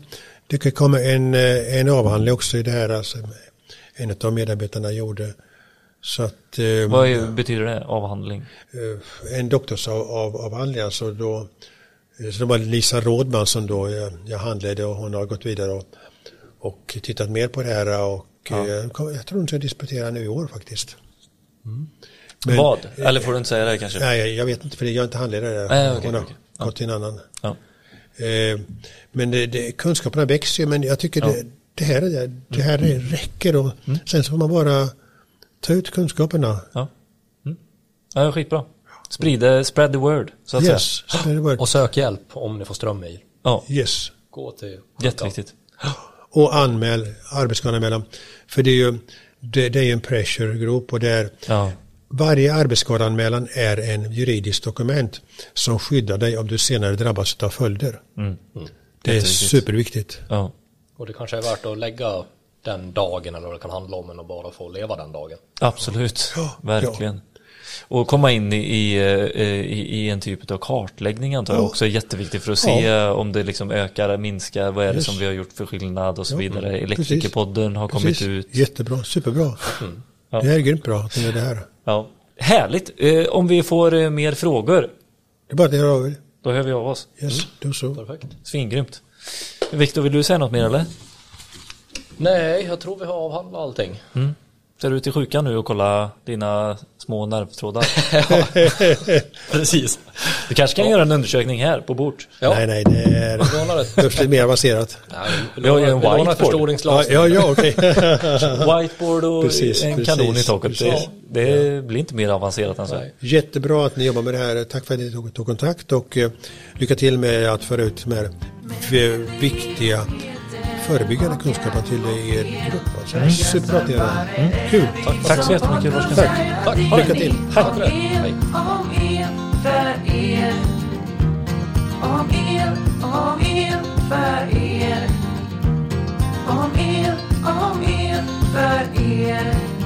det komma en, en avhandling också i det här. Alltså, en av medarbetarna gjorde. Så att, Vad är, betyder det, avhandling? En doktorsavhandling, alltså då, så det var Lisa Rådman som då jag, jag handledde och hon har gått vidare och, och tittat mer på det här och ja. jag tror hon ska disputera nu i år faktiskt. Men, Vad? Eller får du inte säga det kanske? Nej, jag vet inte för jag är inte handledare. Nej, okay, Hon har okay. gått till en annan. Ja. Eh, men det, det, kunskaperna växer ju, men jag tycker ja. det, det, här, det, det här mm. räcker och mm. sen så får man bara ta ut kunskaperna. Ja, mm. ja skitbra. Sprida, spread the word. Så att yes, säga. spread the word. Och sök hjälp om ni får ström i. Ja. Yes. Gå till Jätteviktigt. Och anmäl arbetsskadeanmälan. För det är ju det, det är en pressure group och där ja. Varje arbetsskadeanmälan är en juridiskt dokument som skyddar dig om du senare drabbas av följder. Mm. Mm. Det är superviktigt. Ja. Och det kanske är värt att lägga den dagen eller vad det kan handla om än att bara få leva den dagen. Absolut, ja, verkligen. Och komma in i, i, eh, i, en typ av kartläggning antar jag också är jätteviktigt för att se ja. om det liksom ökar, minskar, vad är det yes. som vi har gjort för skillnad och så ja, vidare. Elektrikerpodden har precis. kommit ut. Jättebra, superbra. Mm. Ja. Det här är grymt bra att ni gör det här. Ja. Härligt, eh, om vi får eh, mer frågor. Det är bara att höra av er. Då hör vi av oss. Yes, mm. då så. Perfekt. Svingrymt. Viktor, vill du säga något mer eller? Nej, jag tror vi har avhandlat allting. Mm. Ser du ut i sjukan nu och kolla dina små nervtrådar? *laughs* Precis. Du kanske kan ja. göra en undersökning här på bort. Ja. Nej, nej, det är lite mer avancerat. vi har ju en whiteboard. Ja, ja, ja okej. *laughs* whiteboard och precis, en precis, kanon i taket. Det, det blir inte mer avancerat än så. Jättebra att ni jobbar med det här. Tack för att ni tog, tog kontakt och uh, lycka till med att föra ut de här viktiga förebyggande kunskapen till er grupp. Alltså. Mm. Superbra att det. Mm. Kul. Tack, Tack så jättemycket. Tack. Tack. Lycka till. Tack för det. Hej. Om el för er. Om el, om el för er. Om el, om el för er.